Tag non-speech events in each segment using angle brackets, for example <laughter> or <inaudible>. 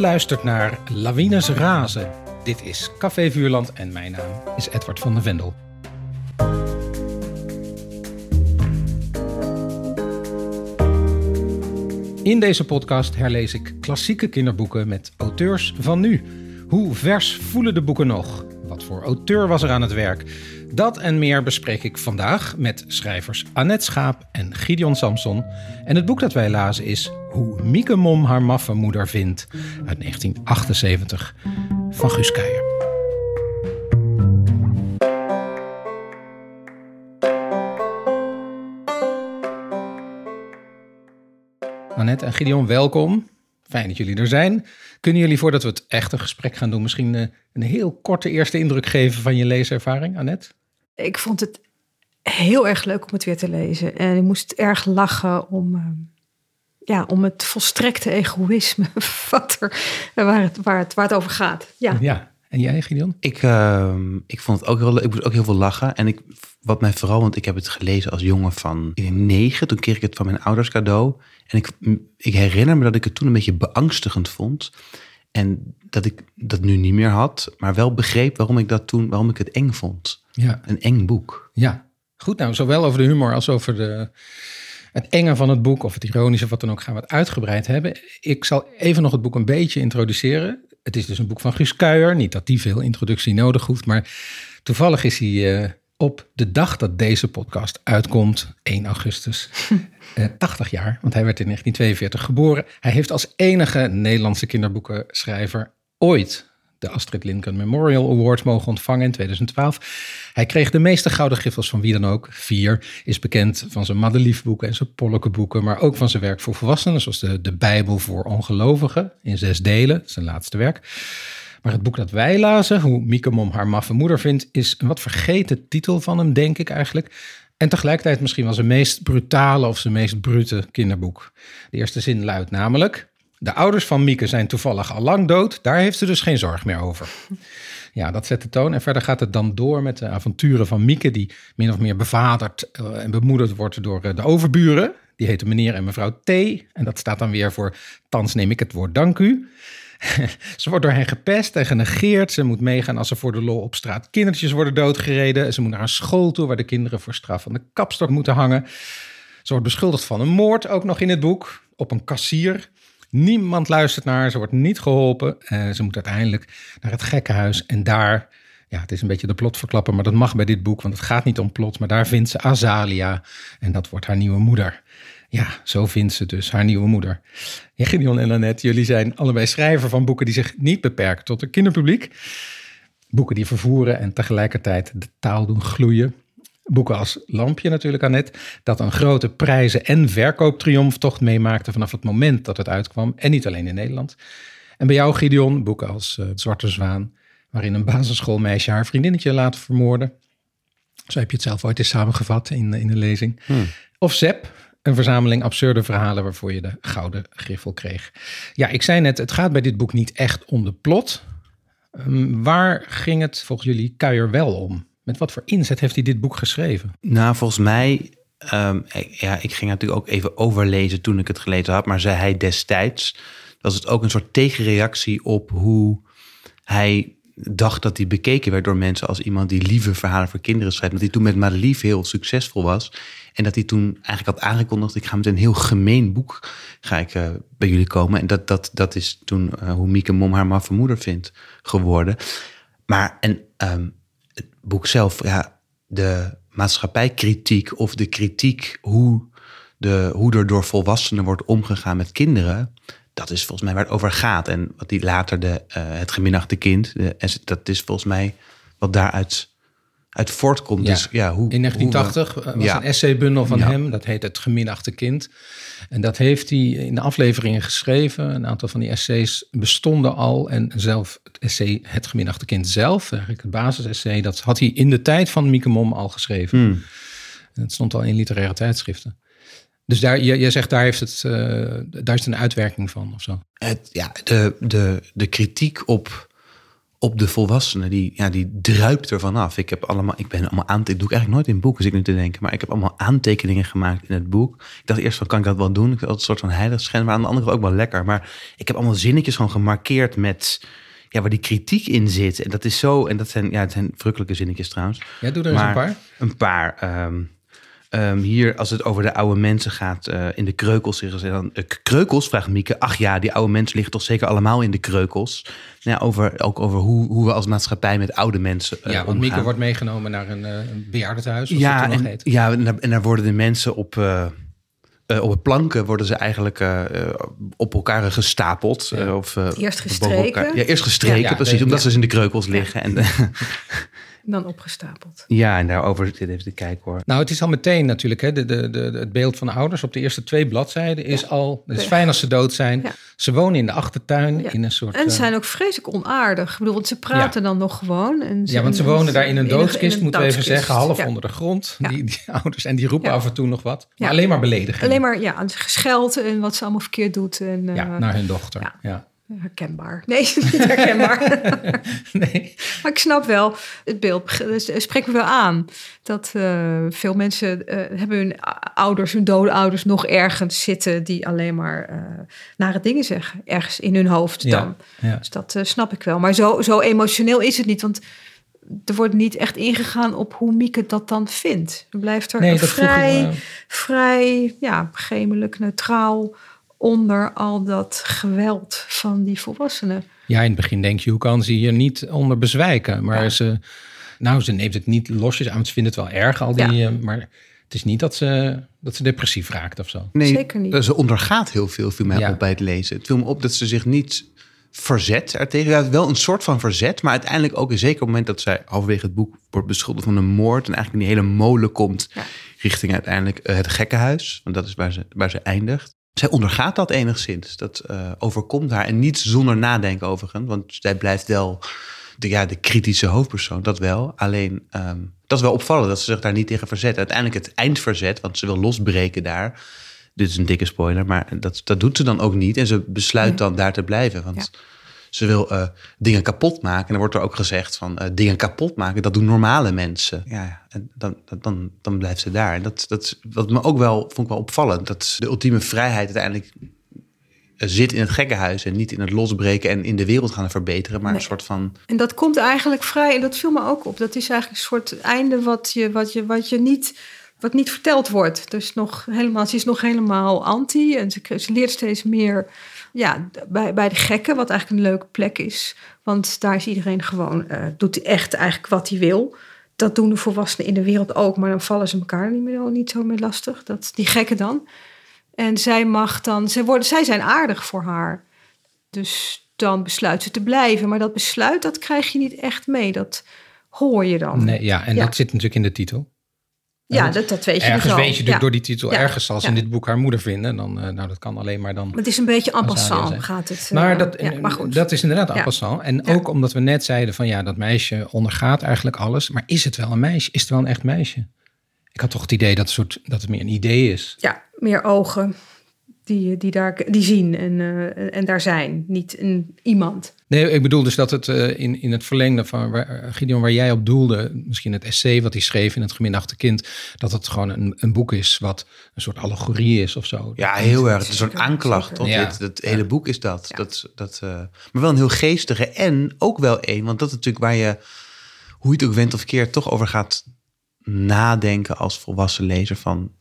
luistert naar Lawines Razen. Dit is Café Vuurland en mijn naam is Edward van der Vendel. In deze podcast herlees ik klassieke kinderboeken met auteurs van nu. Hoe vers voelen de boeken nog? Wat voor auteur was er aan het werk? Dat en meer bespreek ik vandaag met schrijvers Annette Schaap en Gideon Samson. En het boek dat wij lazen is Hoe Mieke Mom haar maffe moeder vindt uit 1978 van Guus Kuijer. Annette en Gideon, welkom. Fijn dat jullie er zijn. Kunnen jullie voordat we het echte gesprek gaan doen, misschien eh, een heel korte eerste indruk geven van je leeservaring, Annette? Ik vond het heel erg leuk om het weer te lezen. En ik moest erg lachen om, uh, ja, om het volstrekte egoïsme <laughs> wat er, waar, het, waar, het, waar het over gaat. Ja. ja. En jij, Gideon? Ik, uh, ik vond het ook heel leuk. Ik moest ook heel veel lachen. En ik, wat mij vooral, want ik heb het gelezen als jongen van negen. Toen kreeg ik het van mijn ouders cadeau. En ik, ik herinner me dat ik het toen een beetje beangstigend vond. En dat ik dat nu niet meer had, maar wel begreep waarom ik dat toen, waarom ik het eng vond. Ja. Een eng boek. Ja, goed. Nou, zowel over de humor als over de, het enge van het boek of het ironische, wat dan ook, gaan we het uitgebreid hebben. Ik zal even nog het boek een beetje introduceren. Het is dus een boek van Guus Kuijer. Niet dat die veel introductie nodig hoeft, maar toevallig is hij uh, op de dag dat deze podcast uitkomt, 1 augustus, <laughs> uh, 80 jaar, want hij werd in 1942 geboren. Hij heeft als enige Nederlandse kinderboekenschrijver ooit de Astrid Lindgren Memorial Award mogen ontvangen in 2012. Hij kreeg de meeste gouden griffels van wie dan ook. Vier is bekend van zijn Madeliefboeken en zijn Polleke maar ook van zijn werk voor volwassenen, zoals de, de Bijbel voor ongelovigen in zes delen, zijn laatste werk. Maar het boek dat wij lazen, hoe Mieke Mom haar maffe moeder vindt, is een wat vergeten titel van hem, denk ik eigenlijk. En tegelijkertijd misschien wel zijn meest brutale of zijn meest brute kinderboek. De eerste zin luidt namelijk: De ouders van Mieke zijn toevallig al lang dood, daar heeft ze dus geen zorg meer over. <laughs> Ja, dat zet de toon. En verder gaat het dan door met de avonturen van Mieke, die min of meer bevaderd eh, en bemoedigd wordt door eh, de overburen. Die heten meneer en mevrouw T. En dat staat dan weer voor: Thans neem ik het woord dank u. <laughs> ze wordt door hen gepest en genegeerd. Ze moet meegaan als ze voor de lol op straat kindertjes worden doodgereden. Ze moet naar een school toe waar de kinderen voor straf aan de kapstok moeten hangen. Ze wordt beschuldigd van een moord, ook nog in het boek, op een kassier. Niemand luistert naar haar, ze wordt niet geholpen. Uh, ze moet uiteindelijk naar het gekkenhuis en daar, ja, het is een beetje de plot verklappen, maar dat mag bij dit boek, want het gaat niet om plot. Maar daar vindt ze Azalia en dat wordt haar nieuwe moeder. Ja, zo vindt ze dus haar nieuwe moeder. Ja, Gideon en Annette, jullie zijn allebei schrijver van boeken die zich niet beperken tot een kinderpubliek. Boeken die vervoeren en tegelijkertijd de taal doen gloeien. Boeken als Lampje natuurlijk, Annette, dat een grote prijzen- en verkooptriomftocht meemaakte vanaf het moment dat het uitkwam. En niet alleen in Nederland. En bij jou, Gideon, boeken als uh, Zwarte Zwaan, waarin een basisschoolmeisje haar vriendinnetje laat vermoorden. Zo heb je het zelf ooit eens samengevat in, in een lezing. Hmm. Of Zep, een verzameling absurde verhalen waarvoor je de gouden griffel kreeg. Ja, ik zei net, het gaat bij dit boek niet echt om de plot. Um, waar ging het volgens jullie Kuijer wel om? Met wat voor inzet heeft hij dit boek geschreven? Nou, volgens mij, um, ja, ik ging natuurlijk ook even overlezen toen ik het gelezen had, maar zei hij destijds, was het ook een soort tegenreactie op hoe hij dacht dat hij bekeken werd door mensen als iemand die lieve verhalen voor kinderen schrijft. Dat hij toen met Madelief heel succesvol was. En dat hij toen eigenlijk had aangekondigd: ik ga met een heel gemeen boek ga ik, uh, bij jullie komen. En dat, dat, dat is toen uh, hoe Mieke Mom haar maffe moeder vindt geworden. Maar en, um, het boek zelf, ja, de maatschappijkritiek of de kritiek hoe, de, hoe er door volwassenen wordt omgegaan met kinderen dat is volgens mij waar het over gaat. En wat die later de, uh, het geminachte kind, de, dat is volgens mij wat daaruit uit voortkomt. Ja. Dus, ja, hoe, in 1980 hoe, was ja. een essaybundel van ja. hem, dat heet Het geminachte kind. En dat heeft hij in de afleveringen geschreven. Een aantal van die essays bestonden al. En zelf het essay Het geminachte kind zelf, eigenlijk het basisessay, dat had hij in de tijd van Mieke Mom al geschreven. Hmm. En het stond al in literaire tijdschriften. Dus daar, je, je zegt, daar, heeft het, uh, daar is het een uitwerking van of zo? Het, ja, de, de, de kritiek op, op de volwassenen, die, ja, die druipt er vanaf. Ik heb allemaal, ik ben allemaal aan, ik doe ik eigenlijk nooit in boeken, zit ik nu te denken, maar ik heb allemaal aantekeningen gemaakt in het boek. Ik dacht eerst van, kan ik dat wel doen? Ik had een soort van heiligschijn, maar aan de andere kant ook wel lekker. Maar ik heb allemaal zinnetjes gewoon gemarkeerd met, ja, waar die kritiek in zit. En dat is zo, en dat zijn, ja, het zijn verrukkelijke zinnetjes trouwens. Ja, doe er eens een paar. Een paar. ehm, ehm, hier, als het over de oude mensen gaat, eh, in de kreukels zeggen ze dan... eh, kreukels, vraagt Mieke. Ach ja, die oude mensen liggen toch zeker allemaal in de kreukels. Nou ja, over, ook over hoe, hoe we als maatschappij met oude mensen eh, Ja, want omgaan. Mieke wordt meegenomen naar een, eh, een bejaardentehuis, ja, en, heet. ja en, daar, en daar worden de mensen op... op het planken worden ze eigenlijk op elkaar gestapeld. of, eh, Eerst gestreken. Ja, eerst gestreken, Ja, ja, precies. de- omdat ze dus in de kreukels liggen. En, <laughs> Dan opgestapeld. ja, en daarover zit even te kijken hoor. Nou, het is al meteen natuurlijk, hè, de, de, de, het beeld van de ouders op de eerste twee bladzijden is al, het is fijn als ze dood zijn. Ja. Ze wonen in de achtertuin Ja. in een soort... En eh, ze zijn ook vreselijk onaardig. Ik bedoel, want ze praten dan nog gewoon. En ja, want ze en- wonen daar in een doodskist, in moeten we even zeggen, half Ja. onder de grond, Ja. die, die <laughs> ouders. En die roepen Ja. af en toe nog wat, maar Ja. alleen maar belediging. Alleen maar ja, gescheld en wat ze allemaal verkeerd doet. En, eh, Ja, naar hun dochter. ja. Herkenbaar. Nee, <laughs> niet herkenbaar. <laughs> Nee. maar ik snap wel, het beeld dus, eh, spreekt me wel aan. Dat eh, veel mensen eh, hebben hun ouders, hun dode ouders, nog ergens zitten die alleen maar eh, nare dingen zeggen. Ergens in hun hoofd dan. Ja. Dus dat snap ik wel. Maar zo, zo emotioneel is het niet. Want er wordt niet echt ingegaan op hoe Mieke dat dan vindt. Er blijft er Nee, vrij, vrij ja, gemelijk, neutraal onder al dat geweld van die volwassenen. Ja, in het begin denk je, hoe kan ze hier niet onder bezwijken? Maar Ja. ze, nou, ze neemt het niet losjes aan, want ze vindt het wel erg, al die, eh, maar het is niet dat ze, dat ze depressief raakt of zo. Nee, Zeker niet. Ze ondergaat heel veel, viel mij Ja. op bij het lezen. Het viel me op dat ze zich niet verzet ertegen. Ja, wel een soort van verzet, maar uiteindelijk ook, zeker op het moment dat zij halverwege het boek wordt beschuldigd van een moord en eigenlijk in die hele molen komt Ja. richting uiteindelijk eh, het gekkenhuis, want dat is waar ze, waar ze eindigt. Zij ondergaat dat enigszins. Dat eh, overkomt haar en niet zonder nadenken overigens, want zij blijft wel de, ja, de kritische hoofdpersoon, dat wel. Alleen, ehm, dat is wel opvallend dat ze zich daar niet tegen verzet. Uiteindelijk het eindverzet, want ze wil losbreken daar. Dit is een dikke spoiler, maar dat, dat doet ze dan ook niet. En ze besluit dan daar te blijven, want Ja. Ze wil eh, dingen kapot maken. En dan wordt er ook gezegd van eh, dingen kapot maken, dat doen normale mensen. Ja, en dan, dan, dan, blijft ze daar. En dat, dat, wat me ook wel, vond ik wel opvallend, dat de ultieme vrijheid uiteindelijk eh, zit in het gekkenhuis en niet in het losbreken en in de wereld gaan verbeteren, maar een soort van En dat komt eigenlijk vrij, en dat viel me ook op. Dat is eigenlijk een soort einde wat je, wat je, wat je niet, wat niet verteld wordt. Dus nog helemaal, ze is nog helemaal anti en ze, ze leert steeds meer ja, bij, bij de gekken, wat eigenlijk een leuke plek is. Want daar is iedereen gewoon, eh, doet echt eigenlijk wat hij wil. Dat doen de volwassenen in de wereld ook, maar dan vallen ze elkaar niet, meer, niet zo meer lastig. Dat, die gekken dan. En zij mag dan, zij, worden, zij zijn aardig voor haar. Dus dan besluit ze te blijven. Maar dat besluit, dat krijg je niet echt mee. Dat hoor je dan. Nee, ja, en Ja. dat zit natuurlijk in de titel. Ja, dat, dat weet je Ergens dus weet je natuurlijk Ja. door die titel, Ja. ergens zal ze Ja. in dit boek haar moeder vinden. Dan, eh, nou, dat kan alleen maar dan. Maar het is een beetje en Dat zou je passant zeggen. gaat het. Maar eh, dat, maar goed. dat is inderdaad en Ja. passant. En ook omdat we net zeiden van ja, dat meisje ondergaat eigenlijk alles. Maar is het wel een meisje? Is het wel een echt meisje? Ik had toch het idee dat, het soort, dat het meer een idee is. Ja, meer ogen die, die, daar, die zien en, eh, en daar zijn. Niet een, iemand. Nee, ik bedoel dus dat het eh, in, in het verlengde van waar, Gideon, waar jij op doelde, misschien het essay wat hij schreef in het geminachte kind, dat het gewoon een, een boek is wat een soort allegorie is of zo. Ja, heel erg. Het is een aanklacht. Ja. Dit, het hele boek is dat. Ja. dat, dat eh, maar wel een heel geestige. En ook wel één, want dat is natuurlijk waar je, hoe je het ook went of keert, toch over gaat nadenken als volwassen lezer. Van,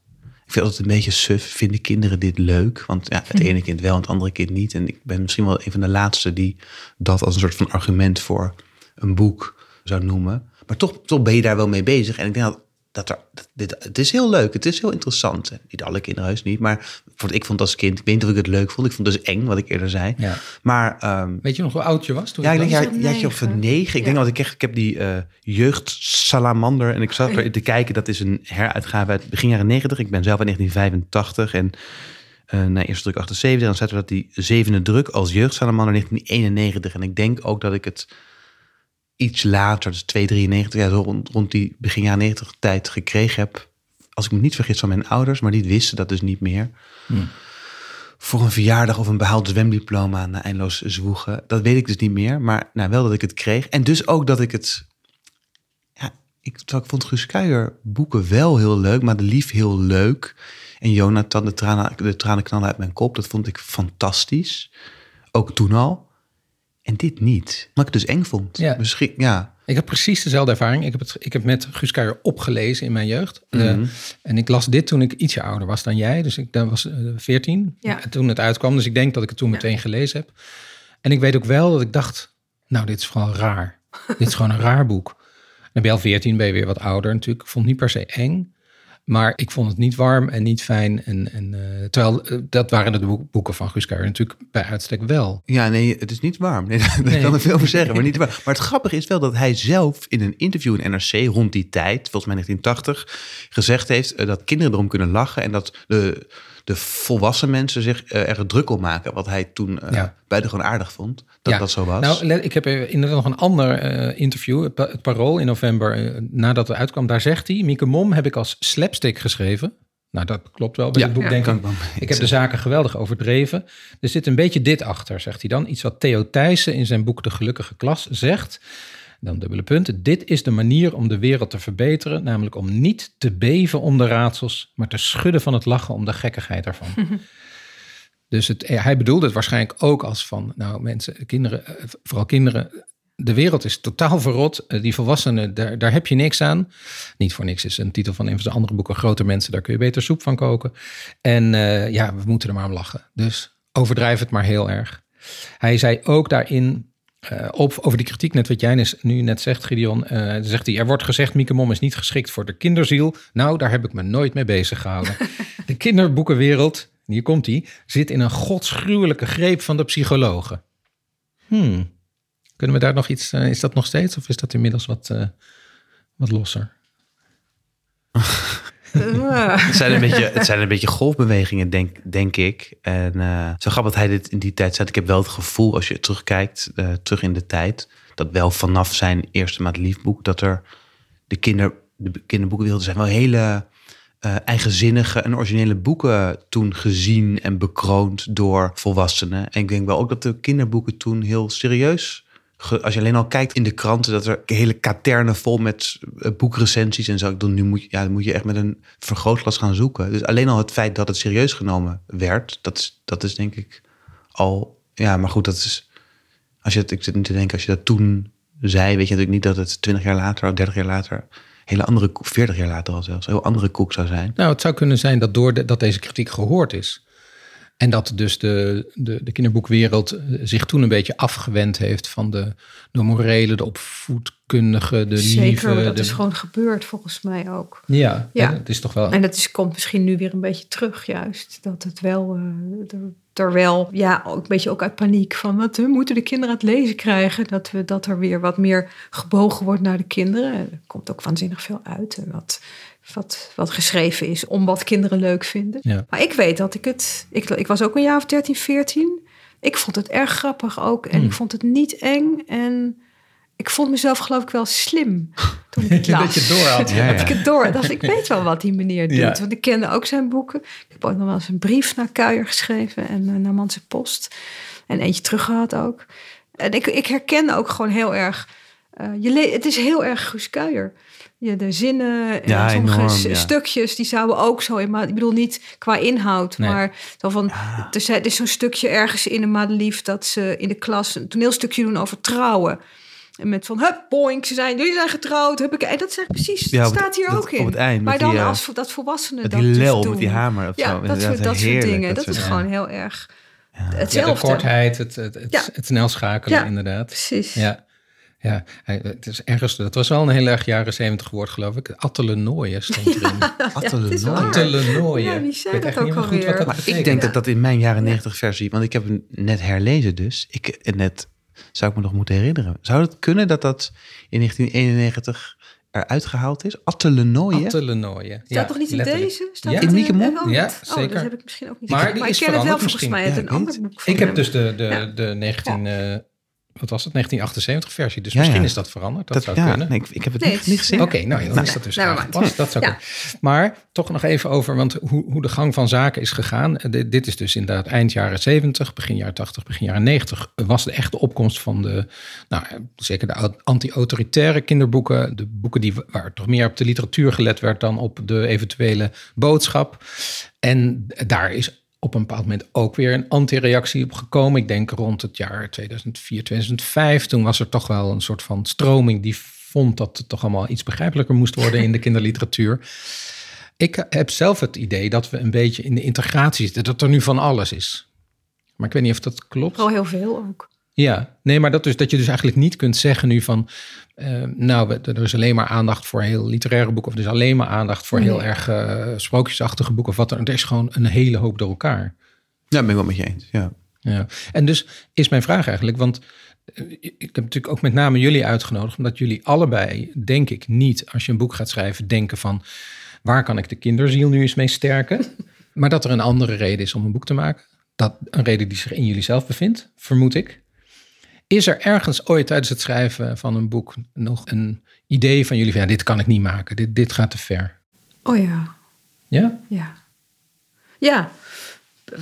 ik vind het een beetje suf. Vinden kinderen dit leuk? Want ja, het ene kind wel en het andere kind niet. En ik ben misschien wel een van de laatste die dat als een soort van argument voor een boek zou noemen. Maar toch, toch ben je daar wel mee bezig. En ik denk dat, dat er, dat dit, het is heel leuk, het is heel interessant. Niet alle kinderen heus niet, maar voor, ik vond als kind, ik weet niet of ik het leuk vond. Ik vond het dus eng, wat ik eerder zei. Ja. Maar ehm, Weet je nog hoe oud je was toen? ja, ik denk, dat ja, was? ja, je of een negen. Ik Ja. denk dat ik echt, ik heb die eh jeugdsalamander en ik zat erin te kijken. Dat is een heruitgave uit begin jaren negentig. Ik ben zelf in 1985 en eh na eerste druk 78. Dan zetten we dat die zevende druk als jeugdsalamander 1991. En ik denk ook dat ik het iets later, dus 293, ja, rond, rond die begin jaren 90 tijd gekregen heb. Als ik me niet vergis van mijn ouders, maar die wisten dat dus niet meer. voor een verjaardag of een behaald zwemdiploma na eindeloos zwoegen. Dat weet ik dus niet meer, maar nou, wel dat ik het kreeg. En dus ook dat ik het... Ja, ik, vond Guus Kuijer boeken wel heel leuk, maar de lief heel leuk. En Jonathan, de tranen, de tranen knallen uit mijn kop, dat vond ik fantastisch. Ook toen al. En dit niet. Maar ik het dus eng vond. Ja. Misschien, ja. Ik heb precies dezelfde ervaring. Ik heb, het, ik heb met Guus Kuijer opgelezen in mijn jeugd. Eh, en ik las dit toen ik ietsje ouder was dan jij. Dus ik dan was eh, 14 Ja. toen het uitkwam. Dus ik denk dat ik het toen meteen gelezen heb. En ik weet ook wel dat ik dacht, nou dit is gewoon raar. <laughs> dit is gewoon een raar boek. Dan ben je al 14, ben je weer wat ouder natuurlijk. Ik vond het niet per se eng. Maar ik vond het niet warm en niet fijn. En, en, eh, terwijl eh, dat waren de boek- boeken van Guus Kuijer natuurlijk bij uitstek wel. Ja, nee, het is niet warm. Nee, <laughs> daar Nee. kan er veel over zeggen, maar niet warm. Maar het grappige is wel dat hij zelf in een interview in NRC rond die tijd, volgens mij 1980, gezegd heeft eh, dat kinderen erom kunnen lachen en dat de, de volwassen mensen zich eh, er druk om maken. Wat hij toen eh Ja. buitengewoon aardig vond, dat Ja. dat zo was. Nou, ik heb inderdaad nog een ander eh, interview, het, Pa- het Parool in november, nadat het uitkwam. Daar zegt hij, Mieke Mom heb ik als slapstick geschreven. Nou, dat klopt wel bij Ja, het boek, denk ik. ik Ik heb de zaken geweldig overdreven. Er zit een beetje dit achter, zegt hij dan. Iets wat Theo Thijssen in zijn boek De Gelukkige Klas zegt. Dan dubbele punten. Dit is de manier om de wereld te verbeteren. Namelijk om niet te beven om de raadsels, maar te schudden van het lachen om de gekkigheid ervan. <laughs> Dus het, eh, hij bedoelde het waarschijnlijk ook als van, nou mensen, kinderen, eh, vooral kinderen, de wereld is totaal verrot. Eh, Die volwassenen, daar, daar heb je niks aan. Niet voor niks is een titel van een van zijn andere boeken, Grote Mensen, daar kun je beter soep van koken. En eh, ja, we moeten er maar om lachen. Dus overdrijf het maar heel erg. Hij zei ook daarin, eh, op, over die kritiek, net wat jij nu net zegt, Gideon, eh, zegt hij, er wordt gezegd, Mieke Mom is niet geschikt voor de kinderziel. Nou, daar heb ik me nooit mee bezig gehouden. <laughs> de kinderboekenwereld, hier komt hij, zit in een godsgruwelijke greep van de psychologen. Hmm. Kunnen we daar nog iets, eh, is dat nog steeds of is dat inmiddels wat, eh, wat losser? <laughs> Ah. Het zijn een beetje, het zijn een beetje golfbewegingen, denk, denk ik. En eh, zo grappig dat hij dit in die tijd zei. Ik heb wel het gevoel, als je terugkijkt, eh, terug in de tijd, dat wel vanaf zijn eerste maat liefboek, dat er de, kinder, de kinderboekenwereld er zijn wel hele eh, eigenzinnige en originele boeken toen gezien en bekroond door volwassenen. En ik denk wel ook dat de kinderboeken toen heel serieus. Als je alleen al kijkt in de kranten, dat er hele katernen vol met eh, boekrecensies en zo. Bedoel, nu moet je, ja, dan moet je echt met een vergrootglas gaan zoeken. Dus alleen al het feit dat het serieus genomen werd, dat is, dat is denk ik al. Ja, maar goed, dat is. Als je ik zit nu te denken, als je dat toen zei, weet je natuurlijk niet dat het 20 jaar later of 30 jaar later, hele andere, koek- 40 jaar later al zelfs, een heel andere koek zou zijn. Nou, het zou kunnen zijn dat door dat deze kritiek gehoord is. En dat dus de, de, de kinderboekwereld eh, zich toen een beetje afgewend heeft van de, de morele, de opvoedkundige, de Zeker, lieve. dat de- is gewoon gebeurd volgens mij ook. Ja, Ja. het is toch wel. En dat is, komt misschien nu weer een beetje terug, juist. Dat het wel, eh, er, er wel, ja, ook een beetje ook uit paniek van wat we moeten de kinderen het lezen krijgen. Dat, we, dat er weer wat meer gebogen wordt naar de kinderen. Er komt ook waanzinnig veel uit. en Wat, wat, wat geschreven is om wat kinderen leuk vinden. Ja. Maar ik weet dat ik het, ik, ik was ook een jaar of 13, 14. Ik vond het erg grappig ook. En ik vond het niet eng. En ik vond mezelf geloof ik wel slim <laughs> toen ik het las. dat je door had. <laughs> Ja, Dat ik het door. Dat ik weet wel wat die meneer doet. Ja. Want ik kende ook zijn boeken. Ik heb ook nog wel eens een brief naar Kuijer geschreven en eh, naar Manse Post. En eentje teruggehad ook. En ik, ik herkende ook gewoon heel erg. eh, je het is heel erg Guus Kuijer. Ja, de zinnen en Ja, sommige enorm, ja. stukjes die zouden ook zo in. Maar ik bedoel niet qua inhoud, Nee. maar zo van. Er, zijn, er is zo'n stukje ergens in de Madelief dat ze in de klas een toneelstukje doen over trouwen. En met van, hup, boink, ze zijn, jullie zijn getrouwd. Heb ik, en dat is echt precies, Ja, dat staat hier dat- ook in. op het eind, maar dan die, eh, als dat volwassenen Met dat die dus lel, doen. met die hamer of Ja, zo. dat, soort, dat soort dingen. Dat, is ja. gewoon heel erg Ja, de hetzelfde. kortheid, het, het, het, Ja. het snel schakelen, Ja. inderdaad. Precies. Ja. Ja, het is ergens, dat was wel een heel erg jaren zeventig woord, geloof ik. Attelenooien stond <laughs> erin. Waar. Attelenooien. Ja, wie zei Ik dat ook alweer? ik denk dat dat in mijn jaren 90 versie, want ik heb hem net herlezen dus. Ik, net zou ik me nog moeten herinneren. Zou het kunnen dat dat in 1991 eruit gehaald is? Attelenooien? Attelenooien. Staat toch niet in letterlijk. deze? Staat Ja. In Mieke Mom? Oh, Ja? Oh, zeker. dat heb ik misschien ook niet Maar Maar ik is ken het wel veranderd volgens mij uit Ja, een ik ander boek van Ik heb dus de, de, Ja. de 19, eh, wat was het, 1978 versie. Dus Ja, misschien ja. is dat veranderd. Dat, Dat, zou ja, kunnen. nee, ik, ik heb het Nee, niet, gezien. Oké, nou ja, dan Nou, is dat dus never aangepast. Dat zou. Maar toch nog even over, want hoe, hoe de gang van zaken is gegaan. Eh, Dit, is dus inderdaad eind jaren 70, begin jaren 80, begin jaren 90. Was de echte opkomst van de, nou zeker de au- anti-autoritaire kinderboeken. De boeken die, waar toch meer op de literatuur gelet werd dan op de eventuele boodschap. En daar is op een bepaald moment ook weer een anti-reactie op gekomen. Ik denk rond het jaar 2004, 2005. Toen was er toch wel een soort van stroming die vond dat het toch allemaal iets begrijpelijker moest worden in de <laughs> kinderliteratuur. Ik heb zelf het idee dat we een beetje in de integratie zitten, dat er nu van alles is. Maar ik weet niet of dat klopt. Vooral heel veel ook. Ja, nee, maar dat, dus, dat je dus eigenlijk niet kunt zeggen nu van... eh, nou, er is alleen maar aandacht voor heel literaire boeken... of er is alleen maar aandacht voor heel erg eh, sprookjesachtige boeken... of wat dan. Er is gewoon een hele hoop door elkaar. Ja, ben ik wel met je eens. Ja. Ja. En dus is mijn vraag eigenlijk, want eh, ik heb natuurlijk ook met name jullie uitgenodigd, omdat jullie allebei, denk ik, niet als je een boek gaat schrijven, denken van waar kan ik de kinderziel nu eens mee sterken? <laughs> maar dat er een andere reden is om een boek te maken. Dat een reden die zich in jullie zelf bevindt, vermoed ik. Is er ergens ooit tijdens het schrijven van een boek nog een idee van jullie van ja, dit kan ik niet maken, dit, dit gaat te ver? Oh ja, Ja? ja. Ja,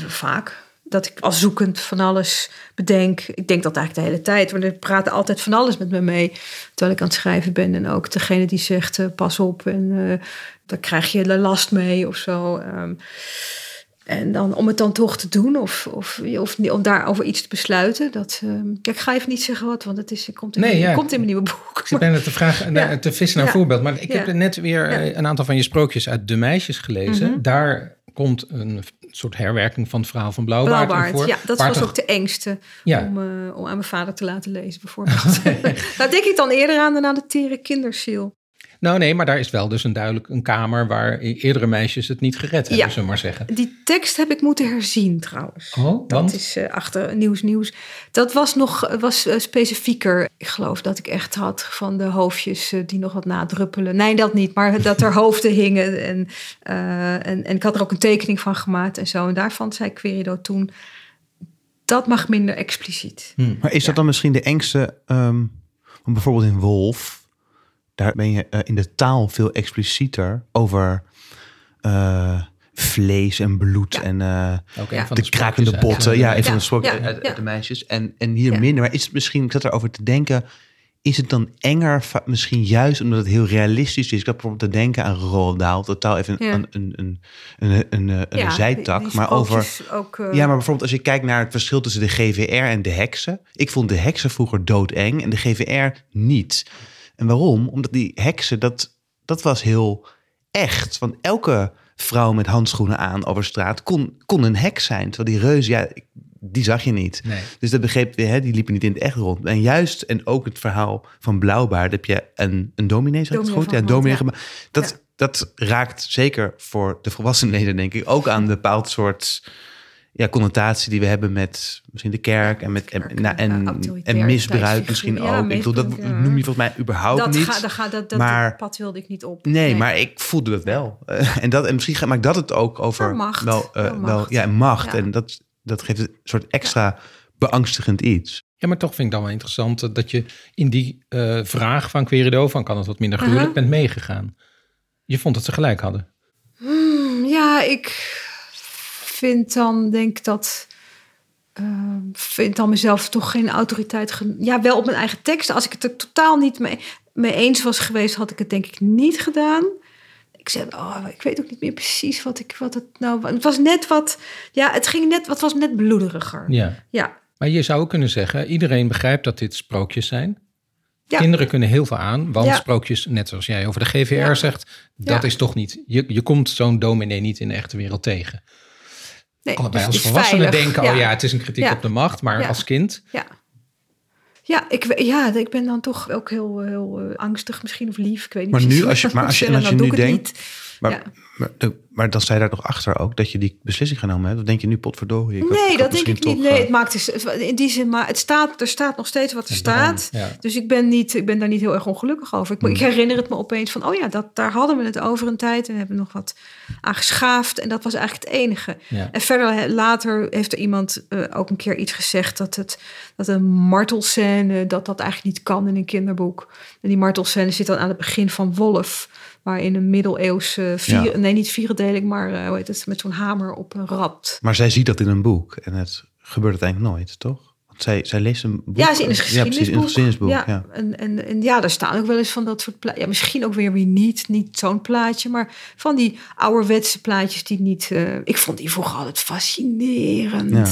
vaak. Dat ik als zoekend van alles bedenk. Ik denk dat eigenlijk de hele tijd. Want er praten altijd van alles met me mee. Terwijl ik aan het schrijven ben. En ook degene die zegt, eh, pas op. En eh daar krijg je de last mee of zo. Ehm, en dan om het dan toch te doen. Of, of, of om daarover iets te besluiten. Dat, ja, ik ga even niet zeggen wat. Want het, is, het komt, in, Nee, mijn- ja. komt in mijn nieuwe boek. Ik zit bijna te, vragen, <laughs> Ja. te vissen naar voorbeeld. Maar ik heb net weer eh, een aantal van je sprookjes uit De Meisjes gelezen. Mhm. Daar komt een soort herwerking van het verhaal van Blauwbaard, Blauwbaard, voor. ja, dat was ook de engste Ja. om, eh, om aan mijn vader te laten lezen, bijvoorbeeld. <laughs> <laughs> Daar denk ik dan eerder aan dan aan de tere kinderziel. Nou nee, maar daar is wel dus een duidelijk een kamer... waar e- eerdere meisjes het niet gered hebben, Ja. zullen we maar zeggen. Die tekst heb ik moeten herzien trouwens. Oh, Dat want? is eh, achter nieuws nieuws. Dat was nog was, eh, specifieker. Ik geloof dat ik echt had van de hoofdjes eh, die nog wat nadruppelen. Nee, dat niet, maar dat er <laughs> hoofden hingen. En, eh, en, en ik had er ook een tekening van gemaakt en zo. En daarvan zei Querido toen, dat mag minder expliciet. Hm. Maar is dat dan misschien de engste? ehm, want bijvoorbeeld in Wolf, daar ben je eh, in de taal veel explicieter over eh, vlees en bloed Ja. en eh, Ook Ja. de sprookjes krakende botten. Ja, De een van de Ja, sprookjes ja, uit, de meisjes. En, en hier Ja. minder. Maar is het misschien, ik zat erover te denken, is het dan enger, misschien juist omdat het heel realistisch is? Ik had bijvoorbeeld te denken aan Roald Dahl, totaal even Ja. een, een, een, een, een, een, een Ja, zijtak. die- die maar over Ook, ja, maar bijvoorbeeld als je kijkt naar het verschil tussen de GVR en de heksen. Ik vond de heksen vroeger doodeng en de GVR niet. En waarom? Omdat die heksen, dat, dat was heel echt. Want elke vrouw met handschoenen aan over straat kon, kon een heks zijn. Terwijl die reus, ja, die zag je niet. Nee. Dus dat begreep je, hè, die liepen niet in het echt rond. En juist, en ook het verhaal van Blauwbaard, heb je een, een dominee, zeg ik het Dominee goed? Ja, dominee. Dat, Ja. dat raakt zeker voor de volwassenen, denk ik, ook aan een bepaald soort ja, connotatie die we hebben met misschien de kerk en met kerk, en, nou, en, en misbruik misschien Ja, ook. Ik bedoel, dat ja. noem je volgens mij überhaupt dat niet. Ga, dat, ga, dat, dat maar- pad wilde ik niet op. Nee, maar ik voelde dat wel. Eh, en, dat, en misschien ga- maakt dat het ook over macht. wel, eh, Ja, wel macht. ja, macht. Ja. En dat, dat geeft een soort extra beangstigend iets. Ja, maar toch vind ik dan wel interessant dat je in die eh, vraag van Querido, van kan het wat minder gruwelijk, Aha. bent meegegaan. Je vond dat ze gelijk hadden. Hmm, ja, ik vind dan, denk dat. eh, vind dan mezelf toch geen autoriteit. Ja, wel op mijn eigen teksten. Als ik het er totaal niet mee, mee eens was geweest, had ik het denk ik niet gedaan. Ik zei, oh, ik weet ook niet meer precies wat ik wat het nou. Het was net wat. Ja, het ging net. Wat was net bloederiger. Ja. Ja, Maar je zou ook kunnen zeggen, iedereen begrijpt dat dit sprookjes zijn. Ja. Kinderen kunnen heel veel aan, want Ja. sprookjes, net zoals jij over de GVR Ja. zegt, dat is toch niet, je, je komt zo'n dominee niet in de echte wereld tegen. Nee, Allebei dus als volwassenen veilig. denken, oh ja, het is een kritiek Ja. op de macht, maar Ja. als kind, Ja. Ja ik, ja, ik ben dan toch ook heel, heel eh, angstig misschien of lief. Ik weet niet Maar nu, als je- <laughs> maar als je- als je dan nu doe ik het denkt- niet. Maar, Ja. maar, de- maar dan sta je daar toch achter ook dat je die beslissing genomen hebt? Of denk je nu potverdorie? ik Nee, had dat denk misschien ik niet. toch, Nee, eh, het maakt dus in die zin, maar het staat, er staat nog steeds wat er staat. Ja. Dus ik ben, niet, ik ben daar niet heel erg ongelukkig over. Ik, ik herinner het me opeens van, oh ja, dat, daar hadden we het over een tijd en we hebben nog wat aan geschaafd. En dat was eigenlijk het enige. Ja. En verder later heeft er iemand eh, ook een keer iets gezegd dat, het, dat een martelscène, dat dat eigenlijk niet kan in een kinderboek. En die martelscène zit dan aan het begin van Wolf, waarin een middeleeuwse, vier, Ja. nee niet vierendeling, maar eh, hoe heet het, met zo'n hamer op een rat. Maar zij ziet dat in een boek en het gebeurt uiteindelijk nooit, toch? Want zij, zij leest een boek. Ja, is in een Ja, geschiedenisboek. precies, in een geschiedenisboek. Ja, Ja. En, en, en ja, daar staan ook wel eens van dat soort plaatjes. Ja, misschien ook weer weer niet, niet zo'n plaatje, maar van die ouderwetse plaatjes die niet. eh, ik vond die vroeger altijd fascinerend. Ja.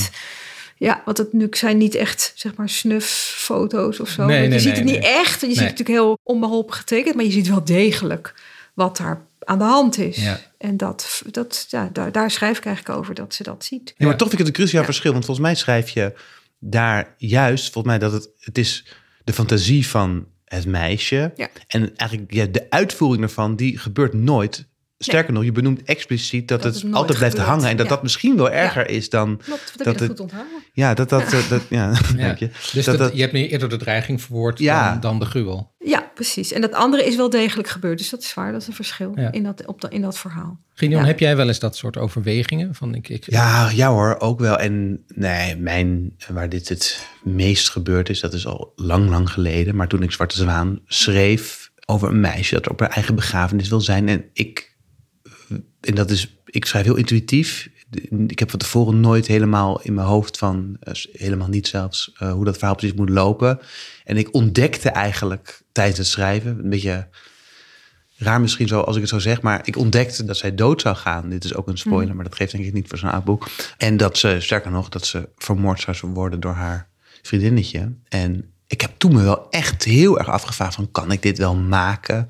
Ja. want het nu zijn niet echt, zeg maar, snuffoto's of zo. Nee, je ziet nee, het niet nee. echt. Je ziet het natuurlijk heel onbeholpen getekend, maar je ziet wel degelijk wat daar aan de hand is. Ja. En dat, dat, ja, daar, daar schrijf ik eigenlijk over dat ze dat ziet. Ja, maar toch vind ik het een cruciaal Ja. verschil. Want volgens mij schrijf je daar juist, volgens mij dat het, het is de fantasie van het meisje. Ja. En eigenlijk ja, de uitvoering ervan, die gebeurt nooit. Sterker nog, je benoemt expliciet dat, Dat het altijd blijft gebeurt. hangen. En dat Ja. dat misschien wel erger is dan... Klopt, dat heb Dat dat goed onthouden. Ja, dat dat... dat, ja, <laughs> Ja. dank je. Dus dat, je hebt nu eerder de dreiging verwoord Ja. dan, dan de gruwel. Ja, precies. En dat andere is wel degelijk gebeurd. Dus dat is waar, dat is een verschil Ja. in, dat, op dat in dat verhaal. Gideon, Ja. heb jij wel eens dat soort overwegingen? Van ik, ik, ja, ja hoor, ook wel. En nee, mijn, waar dit het meest gebeurd is, dat is al lang, lang geleden. Maar toen ik Zwarte Zwaan schreef over een meisje dat op haar eigen begrafenis wil zijn. En ik, en dat is, ik schrijf heel intuïtief. Ik heb van tevoren nooit helemaal in mijn hoofd van, eh, helemaal niet zelfs, eh, hoe dat verhaal precies moet lopen. En ik ontdekte eigenlijk tijdens het schrijven, een beetje raar misschien zo als ik het zo zeg, maar ik ontdekte dat zij dood zou gaan. Dit is ook een spoiler, maar dat geeft denk ik niet voor zo'n boek. En dat ze, sterker nog, dat ze vermoord zou worden door haar vriendinnetje. En ik heb toen me wel echt heel erg afgevraagd van, kan ik dit wel maken?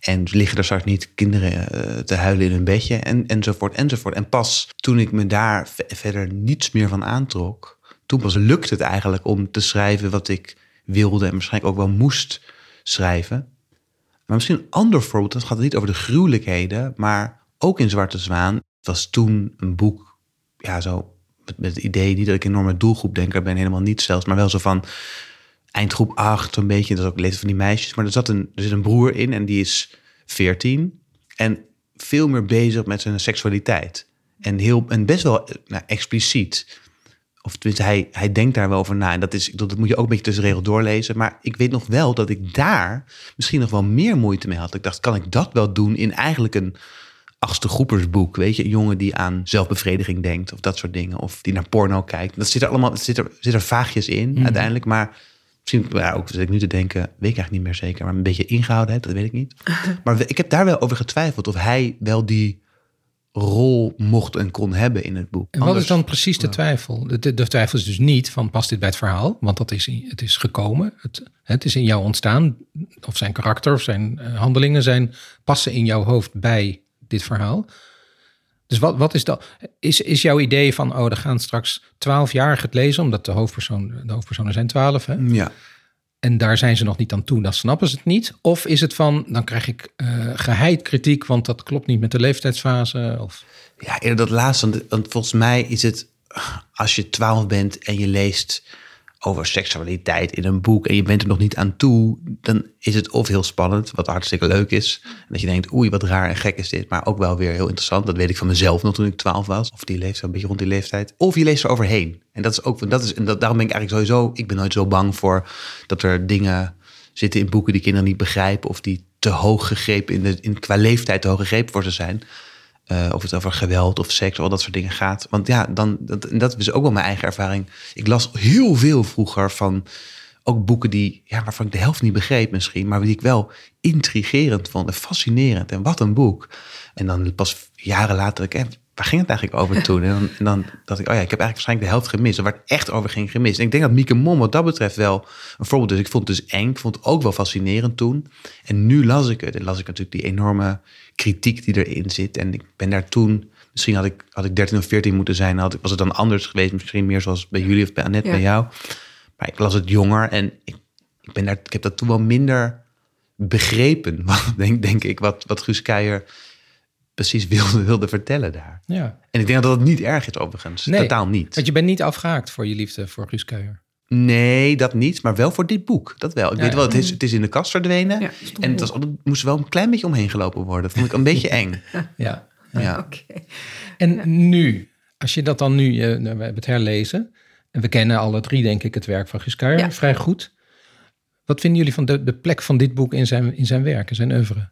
En liggen er straks niet kinderen eh, te huilen in hun bedje? En, enzovoort, enzovoort. En pas toen ik me daar ve- verder niets meer van aantrok, toen pas lukte het eigenlijk om te schrijven wat ik wilde en waarschijnlijk ook wel moest schrijven. Maar misschien een ander voorbeeld, dat gaat niet over de gruwelijkheden, maar ook in Zwarte Zwaan. Was toen een boek, ja, zo met, met het idee, niet dat ik een enorme doelgroepdenker ben, helemaal niet zelfs, maar wel zo van eindgroep 8, zo'n beetje, dat is ook leeftijd van die meisjes. Maar er, zat een, er zit een broer in en die is 14 en veel meer bezig met zijn seksualiteit. En, heel, en best wel nou, expliciet. Of tenminste, hij, hij denkt daar wel over na. En dat, is, dat moet je ook een beetje tussen de regels doorlezen. Maar ik weet nog wel dat ik daar misschien nog wel meer moeite mee had. Ik dacht, kan ik dat wel doen in eigenlijk een achtste groepersboek? Weet je, een jongen die aan zelfbevrediging denkt of dat soort dingen. Of die naar porno kijkt. Dat zit er allemaal, het zit er, zit er vaagjes in uiteindelijk. Maar misschien, ja, ook zit ik nu te denken, weet ik eigenlijk niet meer zeker. Maar een beetje ingehouden heb, dat weet ik niet. <laughs> Maar ik heb daar wel over getwijfeld of hij wel die rol mocht en kon hebben in het boek. En wat Anders- is dan precies de twijfel? De, de, de twijfel is dus niet van past dit bij het verhaal? Want dat is, het is gekomen. Het, het is in jou ontstaan. Of zijn karakter of zijn eh, handelingen zijn, passen in jouw hoofd bij dit verhaal. Dus wat, wat is dat? Is, is jouw idee van, oh, er gaan straks twaalfjarigen het lezen, omdat de, hoofdpersoon, de hoofdpersonen zijn twaalf, hè? Ja. En daar zijn ze nog niet aan toe, dan snappen ze het niet. Of is het van, dan krijg ik eh geheid kritiek, want dat klopt niet met de leeftijdsfase. Of, Ja, eerder dat laatste. Want, want volgens mij is het, als je twaalf bent en je leest over seksualiteit in een boek en je bent er nog niet aan toe, dan is het of heel spannend, wat hartstikke leuk is. En dat je denkt, oei, wat raar en gek is dit, maar ook wel weer heel interessant. Dat weet ik van mezelf nog toen ik twaalf was, of die leeftijd, een beetje rond die leeftijd. Of je leest er overheen. En dat is ook, dat is, en dat, daarom ben ik eigenlijk sowieso, ik ben nooit zo bang voor dat er dingen zitten in boeken die kinderen niet begrijpen of die te hoog gegrepen, in de, in, qua leeftijd te hoog gegrepen voor ze zijn. Eh, of het over geweld of seks of al dat soort dingen gaat. Want ja, dan, dat, dat is ook wel mijn eigen ervaring. Ik las heel veel vroeger van ook boeken die, ja, waarvan ik de helft niet begreep misschien, maar die ik wel intrigerend vond en fascinerend. En wat een boek. En dan pas jaren later, ik, eh, waar ging het eigenlijk over <laughs> toen? En dan, en dan dacht ik, oh ja, ik heb eigenlijk waarschijnlijk de helft gemist. Waar het echt over ging gemist. En ik denk dat Mieke Mom wat dat betreft wel een voorbeeld is. Ik vond het dus eng, ik vond het ook wel fascinerend toen. En nu las ik het. En las ik natuurlijk die enorme kritiek die erin zit. En ik ben daar toen, misschien had ik, had ik 13 of 14 moeten zijn. Had ik, was het dan anders geweest. Misschien meer zoals bij jullie of bij Annette, Ja. bij jou. Maar ik las het jonger en ik, ik, ben daar, ik heb dat toen wel minder begrepen. <laughs> Denk, denk ik, wat, wat Guus Keijer precies wilde, wilde vertellen daar. Ja. En ik denk dat dat niet erg is overigens. Nee. Totaal niet. Want je bent niet afgehaakt voor je liefde voor Guus Kuijer. Nee, dat niet. Maar wel voor dit boek. Dat wel. Ik Ja, weet wel, het is, het is in de kast verdwenen. Ja, en het was, altijd- moest wel een klein beetje omheen gelopen worden. Dat vond ik een beetje <laughs> eng. Ja. Ja. Oké. En nu, als je dat dan nu, eh, nou, we hebben het herlezen. En we kennen alle drie, denk ik, het werk van Ja. vrij goed. Wat vinden jullie van de, de plek van dit boek in zijn, in zijn werk, in zijn oeuvre?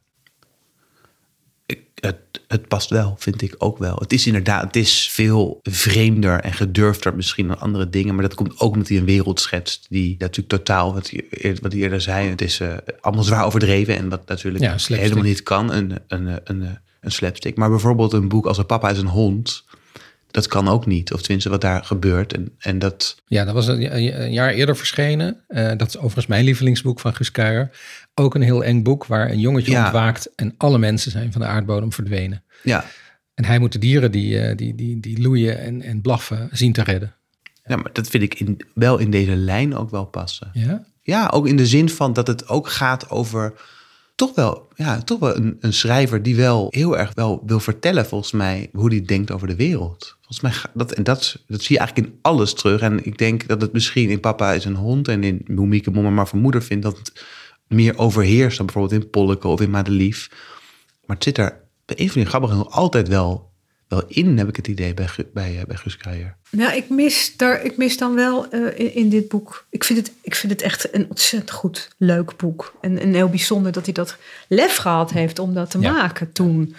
Ik- het, het past wel, vind ik ook wel. Het is inderdaad, het is veel vreemder en gedurfder misschien dan andere dingen. Maar dat komt ook omdat hij een wereld schetst die natuurlijk totaal, wat hij, wat hij eerder zei, het is eh, allemaal zwaar overdreven. En wat natuurlijk Ja, helemaal niet kan, een, een, een, een, een slapstick. Maar bijvoorbeeld een boek als een papa is een hond, dat kan ook niet. Of tenminste wat daar gebeurt. En, en dat, Ja, dat was een, een- jaar eerder verschenen. Eh, dat is overigens mijn lievelingsboek van Guus Kuijer. Ook een heel eng boek waar een jongetje Ja. ontwaakt en alle mensen zijn van de aardbodem verdwenen. ja, En hij moet de dieren die, eh, die, die, die loeien en, en blaffen zien te redden. ja, maar dat vind ik in, wel in deze lijn ook wel passen. Ja? Ja, ook in de zin van dat het ook gaat over toch wel, ja, toch wel een, schrijver die wel heel erg wel wil vertellen, volgens mij, hoe hij denkt over de wereld. Volgens mij, dat, en dat, dat zie je eigenlijk in alles terug. En ik denk dat het misschien in Papa is een hond en in hoe Mieke Momma maar van moeder vindt, dat het meer overheerst dan bijvoorbeeld in Polleke of in Madelief. Maar het zit er bij die grappige nog altijd wel, wel in, heb ik het idee, bij, bij, eh, bij Kruijer. Nou, ik mis, daar, ik mis dan wel eh, in, in dit boek. Ik vind, het, ik vind het echt een ontzettend goed, leuk boek. En, en heel bijzonder dat hij dat lef gehad heeft om dat te Ja. maken toen.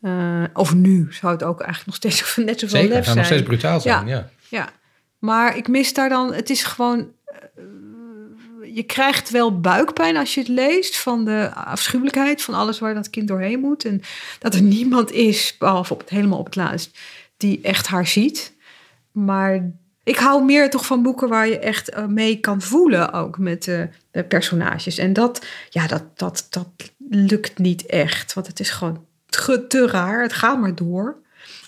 Eh, of nu zou het ook eigenlijk nog steeds <laughs> net zoveel Zeker, lef zijn. nog steeds brutaal zijn. Ja. Ja. Ja, maar ik mis daar dan. Het is gewoon. Je krijgt wel buikpijn als je het leest van de afschuwelijkheid van alles waar dat kind doorheen moet. En dat er niemand is, behalve op het, helemaal op het laatst, die echt haar ziet. Maar ik hou meer toch van boeken waar je echt eh, mee kan voelen, ook met de, personages. En dat, ja, dat, dat, dat lukt niet echt, want het is gewoon te, te raar. Het gaat maar door.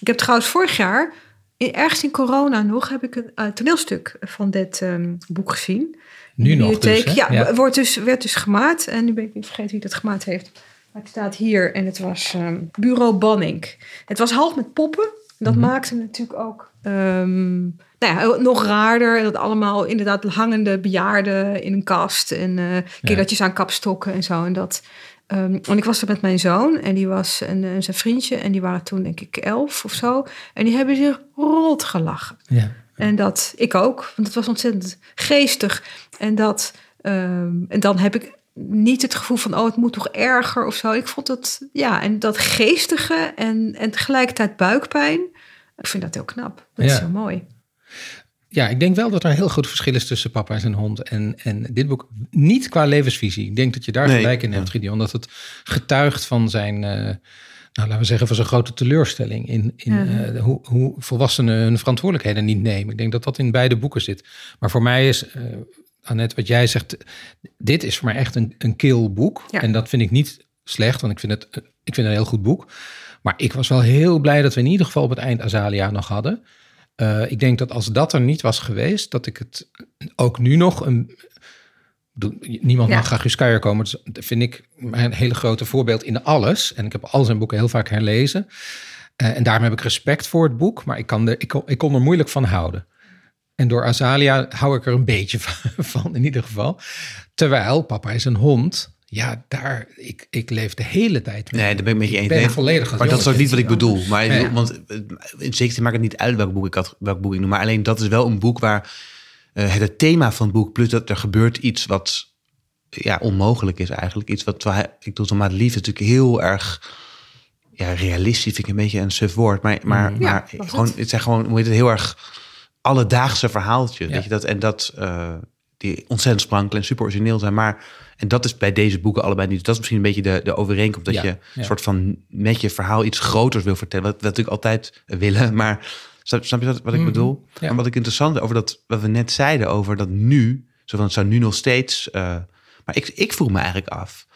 Ik heb trouwens vorig jaar, ergens in corona nog, heb ik een eh, toneelstuk van dit ehm, boek gezien. Nu nog dus, hè? ja, Ja. Wordt dus, werd dus gemaakt. En nu ben ik niet vergeten wie dat gemaakt heeft. Maar het staat hier en het was ehm, Bureau Banning. Het was half met poppen. Dat Mhm. maakte natuurlijk ook ehm, nou ja, nog raarder. Dat allemaal inderdaad hangende bejaarden in een kast. En eh kindertjes aan kapstokken en zo. En dat... ehm, en ik was er met mijn zoon en die was en, zijn vriendje. En die waren toen denk ik elf of zo. En die hebben zich rot gelachen. Ja. En dat ik ook, want het was ontzettend geestig. En, dat, ehm, en dan heb ik niet het gevoel van, oh, het moet toch erger of zo. Ik vond dat, ja, en dat geestige en, en tegelijkertijd buikpijn. Ik vind dat heel knap. Dat is Ja. heel mooi. Ja, ik denk wel dat er een heel groot verschil is tussen papa en zijn hond. En, en dit boek, niet qua levensvisie. Ik denk dat je daar Nee, gelijk in ja. hebt, Gideon. Dat het getuigt van zijn, eh, nou, laten we zeggen, van zijn grote teleurstelling. In, in Ja. eh, hoe, hoe volwassenen hun verantwoordelijkheden niet nemen. Ik denk dat dat in beide boeken zit. Maar voor mij is, eh Annette, wat jij zegt, dit is voor mij echt een, een kil boek. Ja. En dat vind ik niet slecht, want ik vind, het, ik vind het een heel goed boek. Maar ik was wel heel blij dat we in ieder geval op het eind Azalia nog hadden. Eh, ik denk dat als dat er niet was geweest, dat ik het ook nu nog een. Niemand Ja. mag graag Guus komen. Dus dat vind ik een hele grote voorbeeld in alles. En ik heb al zijn boeken heel vaak herlezen. Eh, en daarom heb ik respect voor het boek. Maar ik, kan er, ik, kon, ik kon er moeilijk van houden. En door Azalia hou ik er een beetje <laughs> van, van, in ieder geval. Terwijl papa is een hond. Ja, daar, ik, ik leef de hele tijd mee. Nee, daar ben ik met je eens. Ik ben Nee, volledig Maar dat is ook niet wat ik bedoel. Maar Ja. want in zekere zin maakt het niet uit welk boek ik, had, welk boek ik noem. Maar alleen dat is wel een boek waar het, het thema van het boek... plus dat er gebeurt iets wat ja, onmogelijk is eigenlijk. Iets wat, waar, ik doe het maar lief natuurlijk heel erg... Ja, realistisch vind ik een beetje een suf woord. Maar, maar, Ja, maar gewoon, het. het zijn gewoon hoe heet het, heel erg alledaagse verhaaltjes. Ja. Weet je, dat, en dat eh, die ontzettend sprankel en super origineel zijn. Maar, en dat is bij deze boeken allebei niet. Dat is misschien een beetje de, de overeenkomst. Dat Ja, je een soort van met je verhaal iets groters wil vertellen. Wat we natuurlijk altijd willen. Maar snap, snap je wat, wat ik Mhm, bedoel? ja. En wat ik interessant over dat, wat we net zeiden over dat nu. Zo van, het zou nu nog steeds... eh, maar ik, ik vroeg me eigenlijk af.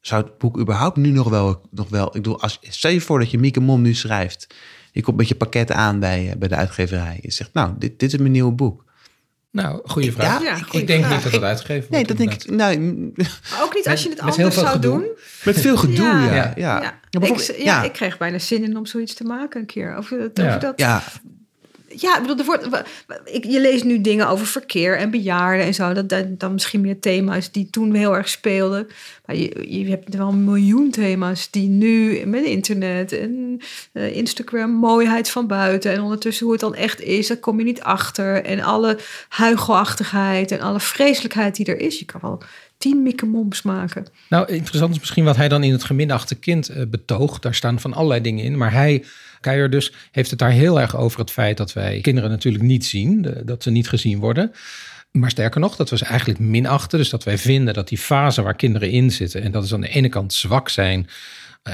Zou het boek überhaupt nu nog wel... Nog wel ik bedoel, als, stel je voor dat je Mieke Mom nu schrijft. Je komt met je pakket aan bij, eh, bij de uitgeverij. Je zegt, nou, dit, dit is mijn nieuwe boek. Nou, goede vraag. Ja, ik denk vraag. niet dat dat uitgegeven Nee, wordt. dat denk ik. Nou, Ook niet als je het anders zou gedoe. doen. met veel gedoe, ja. Ja. Ja, Ja, ja. Ik, bijvoorbeeld- ja, ja. ik kreeg bijna zin in om zoiets te maken een keer. Over, dat, Ja. over dat. Ja. Ik bedoel, wordt, ik, je leest nu dingen over verkeer en bejaarden en zo. Dat, dat dan misschien meer thema's die toen heel erg speelden. Maar je, je hebt wel een miljoen thema's die nu met internet en eh, Instagram, mooiheid van buiten. En ondertussen hoe het dan echt is, daar kom je niet achter. En alle huigelachtigheid en alle vreselijkheid die er is. Je kan wel tien mikke moms maken. Nou, interessant is misschien wat hij dan in het geminachte kind eh, betoogt. Daar staan van allerlei dingen in. Maar hij, Keijer dus, heeft het daar heel erg over het feit dat wij kinderen natuurlijk niet zien. dat ze niet gezien worden. Maar sterker nog, dat we ze eigenlijk minachten. Dus dat wij vinden dat die fase waar kinderen in zitten... en dat is aan de ene kant zwak zijn...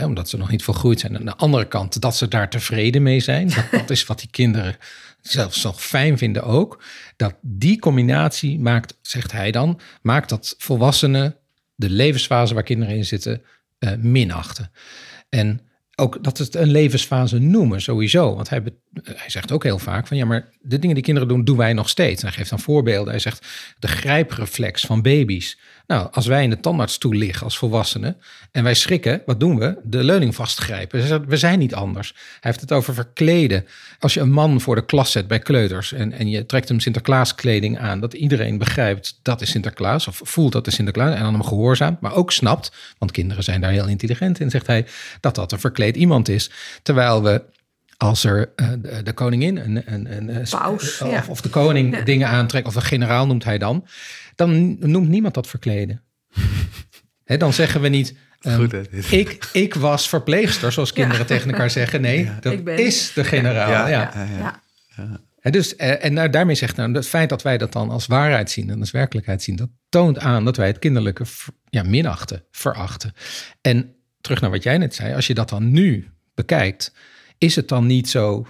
omdat ze nog niet volgroeid zijn. En aan de andere kant dat ze daar tevreden mee zijn. Dat is wat die kinderen zelfs nog fijn vinden ook. Dat die combinatie maakt, zegt hij dan... maakt dat volwassenen de levensfase waar kinderen in zitten eh, minachten. En ook dat het een levensfase noemen, sowieso. Want hij, hij zegt ook heel vaak van ja, maar de dingen die kinderen doen, doen wij nog steeds. Hij geeft dan voorbeelden. Hij zegt de grijpreflex van baby's. Nou, als wij in de tandartsstoel liggen als volwassenen en wij schrikken, wat doen we? De leuning vastgrijpen. We zijn niet anders. Hij heeft het over verkleden. Als je een man voor de klas zet bij kleuters en, en je trekt hem Sinterklaaskleding aan, dat iedereen begrijpt dat is Sinterklaas of voelt dat is Sinterklaas en dan hem gehoorzaamt, maar ook snapt, want kinderen zijn daar heel intelligent in, zegt hij, dat dat een verkleed iemand is. Terwijl we als er eh, de, de koningin een, een, een, een- Paus, of, ja. of de koning Ja. dingen aantrekt, of een generaal noemt hij dan, dan noemt niemand dat verkleden. <laughs> Hè, dan zeggen we niet. ehm, Goed, ik, ik was verpleegster, zoals kinderen tegen elkaar zeggen. Nee, dat is de generaal. Ja, Ja, ja. ja, ja. Hè, dus, eh, en nou, daarmee zegt nou, het feit dat wij dat dan als waarheid zien en als werkelijkheid zien, dat toont aan dat wij het kinderlijke ja, minachten, verachten. En terug naar wat jij net zei, als je dat dan nu bekijkt, is het dan niet zo.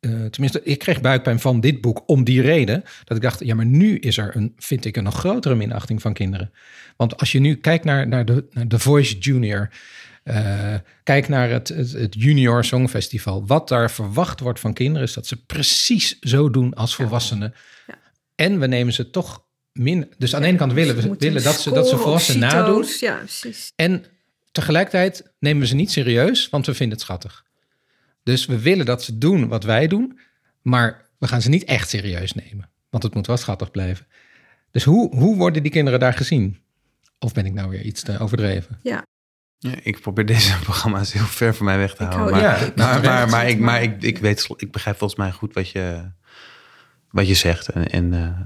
eh, tenminste, ik kreeg buikpijn van dit boek om die reden. Dat ik dacht, ja, maar nu is er een, vind ik, een nog grotere minachting van kinderen. Want als je nu kijkt naar, naar, de, naar The Voice Junior. eh, kijk naar het, het, het Junior Songfestival. Wat daar verwacht wordt van kinderen is dat ze precies zo doen als volwassenen. Ja. En we nemen ze toch min. Dus aan de ene kant willen we willen dat ze, dat ze volwassenen nadoen. CITO's. Ja, precies. En tegelijkertijd nemen we ze niet serieus, want we vinden het schattig. Dus we willen dat ze doen wat wij doen, maar we gaan ze niet echt serieus nemen. Want het moet wel schattig blijven. Dus hoe, hoe worden die kinderen daar gezien? Of ben ik nou weer iets te overdreven? Ja, ik probeer deze <laughs> programma's heel ver van mij weg te Ik houden. hou- Maar, ja, maar, maar, ik, maar ik, ik, weet, ik begrijp volgens mij goed wat je, wat je zegt. En, en eh,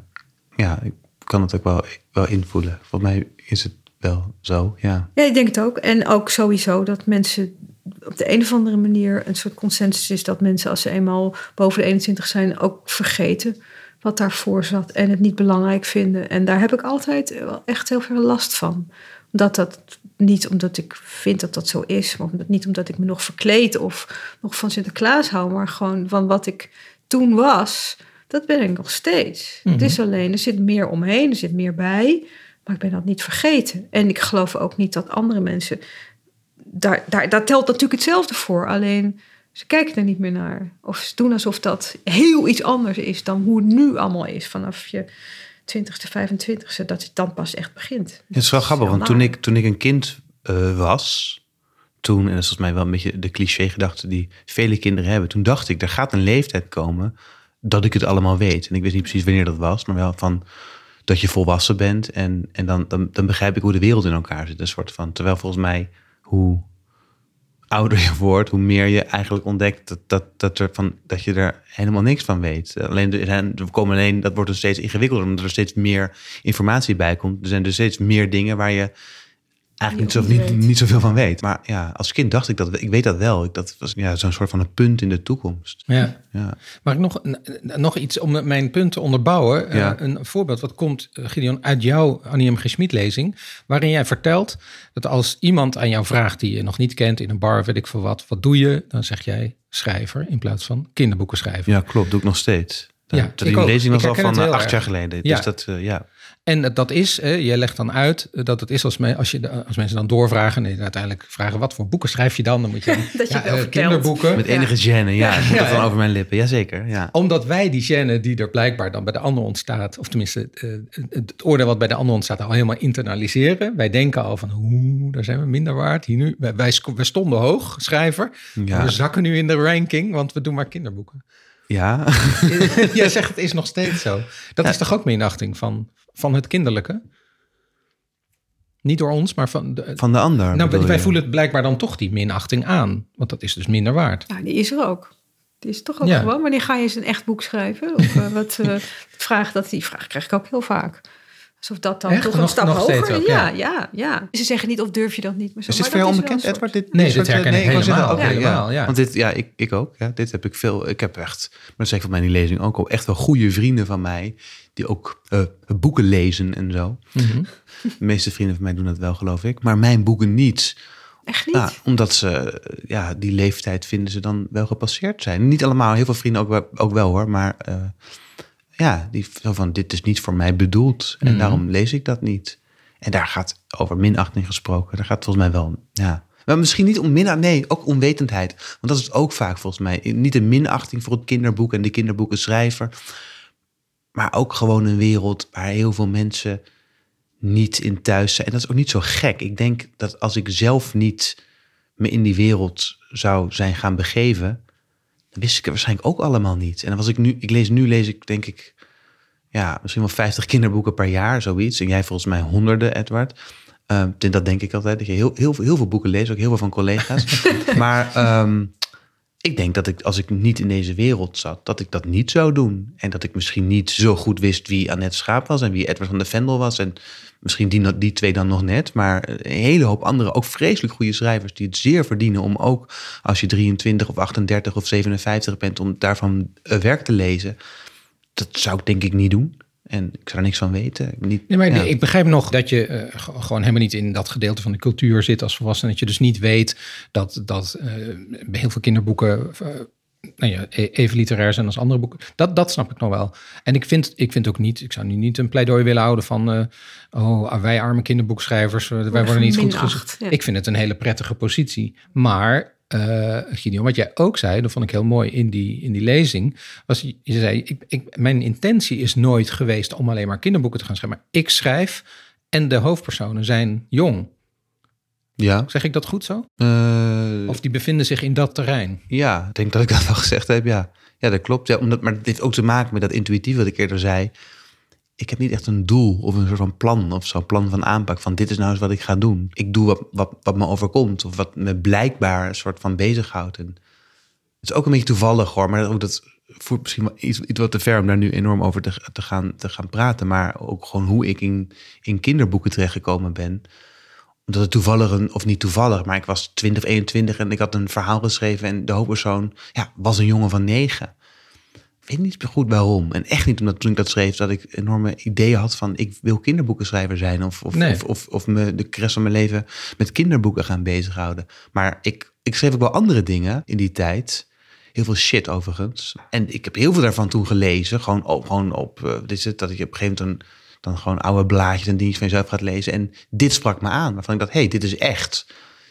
ja, ik kan het ook wel, wel invoelen. Volgens mij is het wel zo, ja. Ja, ik denk het ook. En ook sowieso dat mensen op de een of andere manier een soort consensus is dat mensen als ze eenmaal boven de 21 zijn ook vergeten wat daarvoor zat en het niet belangrijk vinden. En daar heb ik altijd wel echt heel veel last van. Dat dat niet omdat ik vind dat dat zo is, maar omdat, niet omdat ik me nog verkleed of nog van Sinterklaas hou, maar gewoon van wat ik toen was, dat ben ik nog steeds. Het is alleen, er zit meer omheen, er zit meer bij, maar ik ben dat niet vergeten. En ik geloof ook niet dat andere mensen, daar, daar, daar telt natuurlijk hetzelfde voor, alleen ze kijken er niet meer naar. Of ze doen alsof dat heel iets anders is dan hoe het nu allemaal is vanaf je 20ste, 25ste, dat het dan pas echt begint. Het is wel grappig, want toen ik, toen ik een kind eh, was, toen, en dat is volgens mij wel een beetje de cliché-gedachte die vele kinderen hebben, toen dacht ik, er gaat een leeftijd komen dat ik het allemaal weet. En ik wist niet precies wanneer dat was, maar wel van dat je volwassen bent en, en dan, dan, dan begrijp ik hoe de wereld in elkaar zit. Een soort van, terwijl volgens mij hoe ouder je wordt, hoe meer je eigenlijk ontdekt dat, dat, dat, er van, dat je er helemaal niks van weet. Alleen, er komen alleen, dat wordt dus steeds ingewikkelder, omdat er steeds meer informatie bij komt. Er zijn dus steeds meer dingen waar je eigenlijk niet, zo, niet zoveel van weet. Maar ja, als kind dacht ik dat, ik weet dat wel. Ik, dat was ja, zo'n soort van een punt in de toekomst. Ja. Ja. Maar nog, nog iets om mijn punt te onderbouwen. Eh, een voorbeeld wat komt, eh, Gideon, uit jouw Annie M. G. Schmid lezing. Waarin jij vertelt dat als iemand aan jou vraagt die je nog niet kent in een bar, weet ik veel wat. Wat doe je? Dan zeg jij schrijver in plaats van kinderboeken schrijven. ja, klopt. Doe ik nog steeds. Dat, Ja, dat die lezing was al van eh, acht erg. jaar geleden. Ja. Dus dat, ja. En dat- is, je legt dan uit eh, dat het is als, me, als, je, de- als mensen dan doorvragen en uiteindelijk vragen wat voor boeken schrijf je dan, dan moet je <laughs> Dat je ja, eh, kinderboeken. Met enige gêne, ja. Dat dan over mijn lippen. Jazeker, ja. Omdat wij die gêne die er blijkbaar dan bij de ander ontstaat, of tenminste eh, het oordeel wat bij de ander ontstaat, al helemaal internaliseren. Wij denken al van, hoe, daar zijn we minder waard. Hier nu, wij, stonden hoog, schrijver. Ja. We zakken nu in de ranking, want we doen maar kinderboeken. Ja, <laughs> Jij zegt het is nog steeds zo. Dat is toch ook minachting van, van het kinderlijke? Niet door ons, maar van... De, van de ander. nou, wij je? voelen het blijkbaar dan toch die minachting aan. Want dat is dus minder waard. Nou, die is er ook. Die is toch ook Ja. gewoon. Wanneer ga je eens een echt boek schrijven? Of eh, wat eh, <laughs> vraag dat die vraag krijg ik ook heel vaak. Alsof dat dan Echt? toch een stap nog hoger ook, ja, ja. ja, ja. Ze zeggen niet of durf je dat niet. Maar zo, Is dit maar wel onbekend, Edward? Dit, Nee, dit dit soort, eh, herken ik nee, helemaal. ja. Want dit, ja, ik, ik ook. Ja, dit heb ik veel. Ik heb echt, maar dat zeg ik van mij in die lezing ook al, echt wel goede vrienden van mij die ook eh, boeken lezen en zo. Mhm. De meeste vrienden van mij doen dat wel, geloof ik. Maar mijn boeken niet. Echt niet? Ja, omdat ze, eh, ja, die leeftijd vinden ze dan wel gepasseerd zijn. Niet allemaal, heel veel vrienden ook, wel- ook wel hoor. Maar eh, ja, die zo van, dit is niet voor mij bedoeld. En Mhm. daarom lees ik dat niet. En daar gaat over minachting gesproken. Daar gaat volgens mij wel, ja. Maar misschien niet om minachting, nee, ook onwetendheid. Want dat is het ook vaak volgens mij. Niet een minachting voor het kinderboek en de kinderboekenschrijver. Maar ook gewoon een wereld waar heel veel mensen niet in thuis zijn. En dat is ook niet zo gek. Ik denk dat als ik zelf niet me in die wereld zou zijn gaan begeven, dan wist ik het waarschijnlijk ook allemaal niet. En dan was ik nu, ik lees nu, lees ik denk ik, ja, misschien wel 50 <laughs> kinderboeken per jaar, zoiets. En jij volgens mij honderden, Edward. Ehm, dat denk ik altijd, dat je heel, heel, veel- heel veel boeken leest, ook heel veel van collega's. <laughs> maar ehm, ik denk dat ik, als ik niet in deze wereld zat, dat ik dat niet zou doen. En dat ik misschien niet zo goed wist wie Annette Schaap was en wie Edward van de Vendel was. En misschien die, die twee dan nog net. Maar een hele hoop andere, ook vreselijk goede schrijvers, die het zeer verdienen om ook als je 23 of 38 of 57 bent, om daarvan eh, werk te lezen. Dat zou ik denk ik niet doen. En ik zou er niks van weten. Niet, Nee, maar ja. ik begrijp nog dat je eh, gewoon helemaal niet in dat gedeelte van de cultuur zit als volwassene. Dat je dus niet weet dat, dat eh, bij heel veel kinderboeken eh, nou ja, e- even literair zijn als andere boeken. Dat, dat snap ik nog wel. En ik vind, ik vind ook niet, ik zou nu niet een pleidooi willen houden van, eh, oh, wij arme kinderboekschrijvers, wij worden niet goed gezien. ja. Ik vind het een hele prettige positie. Maar, eh Gideon, wat jij ook zei, dat vond ik heel mooi in die, in die lezing, was je zei, ik, ik, mijn intentie is nooit geweest om alleen maar kinderboeken te gaan schrijven, maar ik schrijf en de hoofdpersonen zijn jong. ja. Zeg ik dat goed zo? Eh, Of die bevinden zich in dat terrein? Ja, ik denk dat ik dat wel gezegd heb, ja. Ja, dat klopt. Ja, omdat, maar het heeft ook te maken met dat intuïtief wat ik eerder zei. Ik heb niet echt een doel of een soort van plan of zo'n plan van aanpak van dit is nou eens wat ik ga doen. Ik doe wat, wat, wat me overkomt of wat me blijkbaar een soort van bezighoudt. En het is ook een beetje toevallig hoor, maar ook dat voert misschien wel iets, wat te ver om daar nu enorm over te, gaan, te gaan praten. Maar ook gewoon hoe ik in, in kinderboeken terechtgekomen ben omdat het toevallig, of niet toevallig, maar ik was 20 of 21 en ik had een verhaal geschreven en de hoofdpersoon ja, was een jongen van negen. Ik weet niet goed waarom. En echt niet omdat toen ik dat schreef dat ik enorme ideeën had van ik wil kinderboekenschrijver zijn of, of, Nee. of, of, of me de rest van mijn leven met kinderboeken gaan bezighouden. Maar ik, ik schreef ook wel andere dingen in die tijd. Heel veel shit overigens. En ik heb heel veel daarvan toen gelezen. Gewoon op, gewoon op eh, dit is het, dat ik op een gegeven moment een, dan gewoon oude blaadjes en dingetjes van jezelf gaat lezen. En dit sprak me aan. Waarvan ik dacht, hé, hey, dit is echt.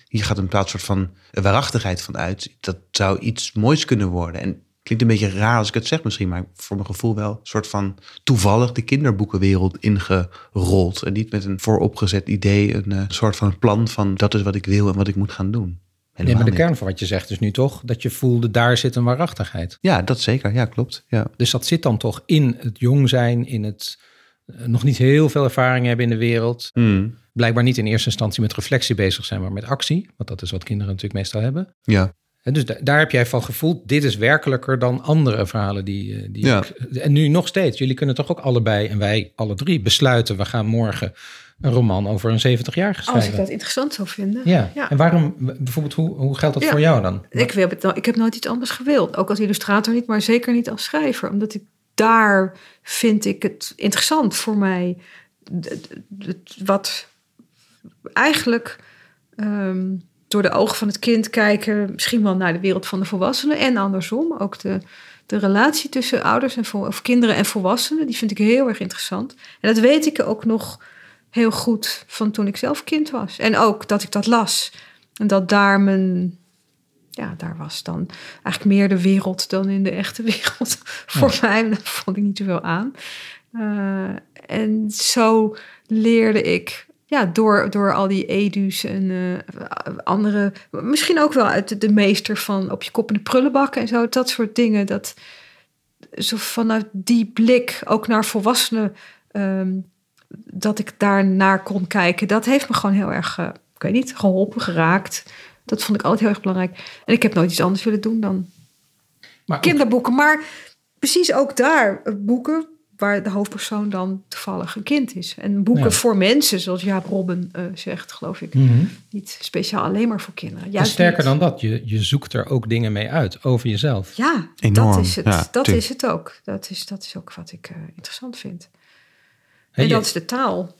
Hier gaat een bepaald soort van waarachtigheid van uit. Dat zou iets moois kunnen worden. En klinkt een beetje raar als ik het zeg misschien, maar voor mijn gevoel wel een soort van toevallig de kinderboekenwereld ingerold. En niet met een vooropgezet idee, een eh, soort van plan van dat is wat ik wil en wat ik moet gaan doen. Nee, Helemaal maar de niet. kern van wat je zegt is nu toch dat je voelde, daar zit een waarachtigheid. Ja, dat zeker. Ja, klopt. Ja. Dus dat zit dan toch in het jong zijn, in het eh, nog niet heel veel ervaring hebben in de wereld. Mm. Blijkbaar niet in eerste instantie met reflectie bezig zijn, maar met actie. Want dat is wat kinderen natuurlijk meestal hebben. Ja. En dus da- daar heb jij van gevoeld, dit is werkelijker dan andere verhalen die... eh, die Ja. ik- en nu nog steeds, jullie kunnen toch ook allebei, en wij alle drie, besluiten... we gaan morgen een roman over een 70-jarige Als schrijven. ik dat interessant zou vinden. Ja. Ja. en waarom, bijvoorbeeld, hoe, hoe geldt dat Ja. voor jou dan? Ik, wil het, ik heb nooit iets anders gewild. Ook als illustrator niet, maar zeker niet als schrijver. Omdat ik daar vind ik het interessant voor mij. Wat eigenlijk ehm, door de ogen van het kind kijken, misschien wel naar de wereld van de volwassenen en andersom. Ook de, de relatie tussen ouders en of kinderen en volwassenen, die vind ik heel erg interessant. En dat weet ik ook nog heel goed van toen ik zelf kind was. En ook dat ik dat las. En dat daar mijn, ja, daar was dan eigenlijk meer de wereld dan in de echte wereld <laughs> voor mij. Dat vond ik niet zoveel aan. Eh, en zo leerde ik ja, door, door al die edu's en eh, andere, misschien ook wel uit de, de meester van op je kop in de prullenbak en zo, dat soort dingen. Dat zo vanuit die blik ook naar volwassenen, ehm, dat ik daar naar kon kijken, dat heeft me gewoon heel erg, eh, ik weet niet, geholpen, geraakt. Dat vond ik altijd heel erg belangrijk. En ik heb nooit iets anders willen doen dan Maar kinderboeken. Maar precies ook daar eh, boeken waar de hoofdpersoon dan toevallig een kind is. En boeken Ja. voor mensen, zoals Jaap Robben eh, zegt, geloof ik. Mhm. Niet speciaal alleen maar voor kinderen. En sterker niet. dan dat, je, je zoekt er ook dingen mee uit over jezelf. Ja, Enorm, dat is het. ja, dat tuurlijk. is het ook. Dat is, dat is ook wat ik eh, interessant vind. En je- dat is de taal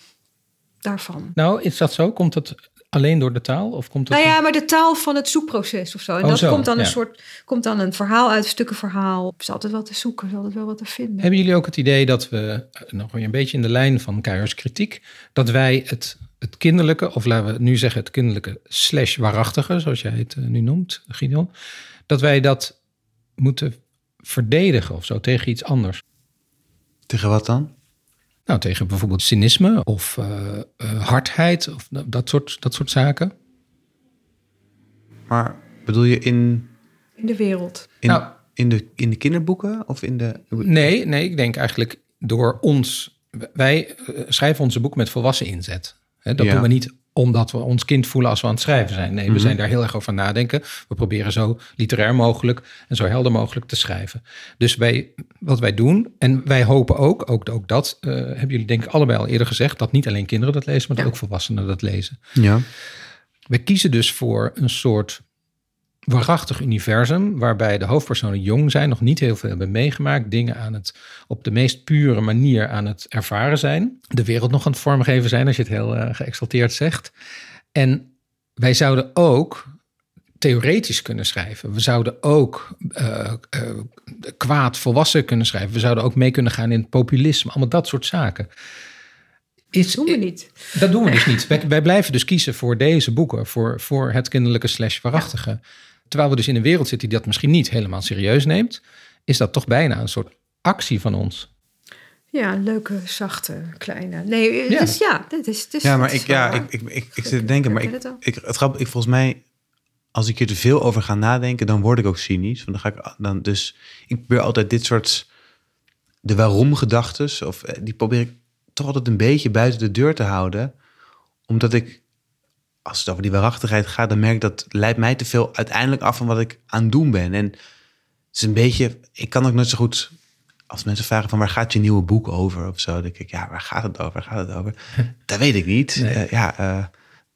daarvan. Nou, is dat zo? Komt het alleen door de taal? Of komt het Nou ja, maar de taal van het zoekproces of zo. En Oh, dat zo, komt dan ja. een soort, komt dan een verhaal uit, stukken verhaal. Er is altijd wat te zoeken, er is altijd wel wat te vinden. Hebben jullie ook het idee dat we, eh, nog weer een beetje in de lijn van Keijers kritiek, dat wij het, het kinderlijke, of laten we nu zeggen het kinderlijke slash waarachtige, zoals jij het eh, nu noemt, Gideon, dat wij dat moeten verdedigen of zo tegen iets anders? Tegen wat dan? Nou, tegen bijvoorbeeld cynisme of eh, eh, hardheid of dat- soort, dat soort zaken. Maar bedoel je in, In de wereld. in, Nou. in, de, in de kinderboeken? Of in de... Nee, nee, ik denk eigenlijk door ons. Wij eh, schrijven onze boek met volwassen inzet. Hè, dat Ja. doen we niet omdat we ons kind voelen als we aan het schrijven zijn. Nee, we Mhm. zijn daar heel erg over nadenken. We proberen zo literair mogelijk en zo helder mogelijk te schrijven. Dus wij, wat wij doen, en wij hopen ook, ook, ook dat eh, hebben jullie denk ik allebei al eerder gezegd, dat niet alleen kinderen dat lezen, maar dat Ja. ook volwassenen dat lezen. Ja. We kiezen dus voor een soort waarachtig universum, waarbij de hoofdpersonen jong zijn, nog niet heel veel hebben meegemaakt, dingen aan het op de meest pure manier aan het ervaren zijn, de wereld nog aan het vormgeven zijn, als je het heel eh, geëxalteerd zegt. En wij zouden ook theoretisch kunnen schrijven. We zouden ook eh, eh, kwaad volwassen kunnen schrijven. We zouden ook mee kunnen gaan in het populisme, allemaal dat soort zaken. Is, Dat doen we niet. dat doen we dus niet. Wij, wij blijven dus kiezen voor deze boeken, voor, voor het kinderlijke slash waarachtige. Terwijl we dus in een wereld zitten die dat misschien niet helemaal serieus neemt, is dat toch bijna een soort actie van ons. Ja, leuke, zachte, kleine. Nee, Ja. dus ja dit is, is, Ja, maar ik, ja, ik, ik, ik, ik zit te denken, maar Ik ik, het ik, het grap, ik volgens mij, als ik hier te veel over ga nadenken, dan word ik ook cynisch. Want dan ga ik dan dus, ik probeer altijd dit soort, de waarom gedachtes, of eh, die probeer ik toch altijd een beetje buiten de deur te houden. Omdat ik, als het over die waarachtigheid gaat, dan merk ik dat leidt mij te veel uiteindelijk af van wat ik aan het doen ben. En het is een beetje, ik kan ook nooit zo goed, als mensen vragen van waar gaat je nieuwe boek over of zo, dan denk ik, ja, waar gaat het over? Waar gaat het over? <laughs> dat weet ik niet. Nee. Eh, ja, eh,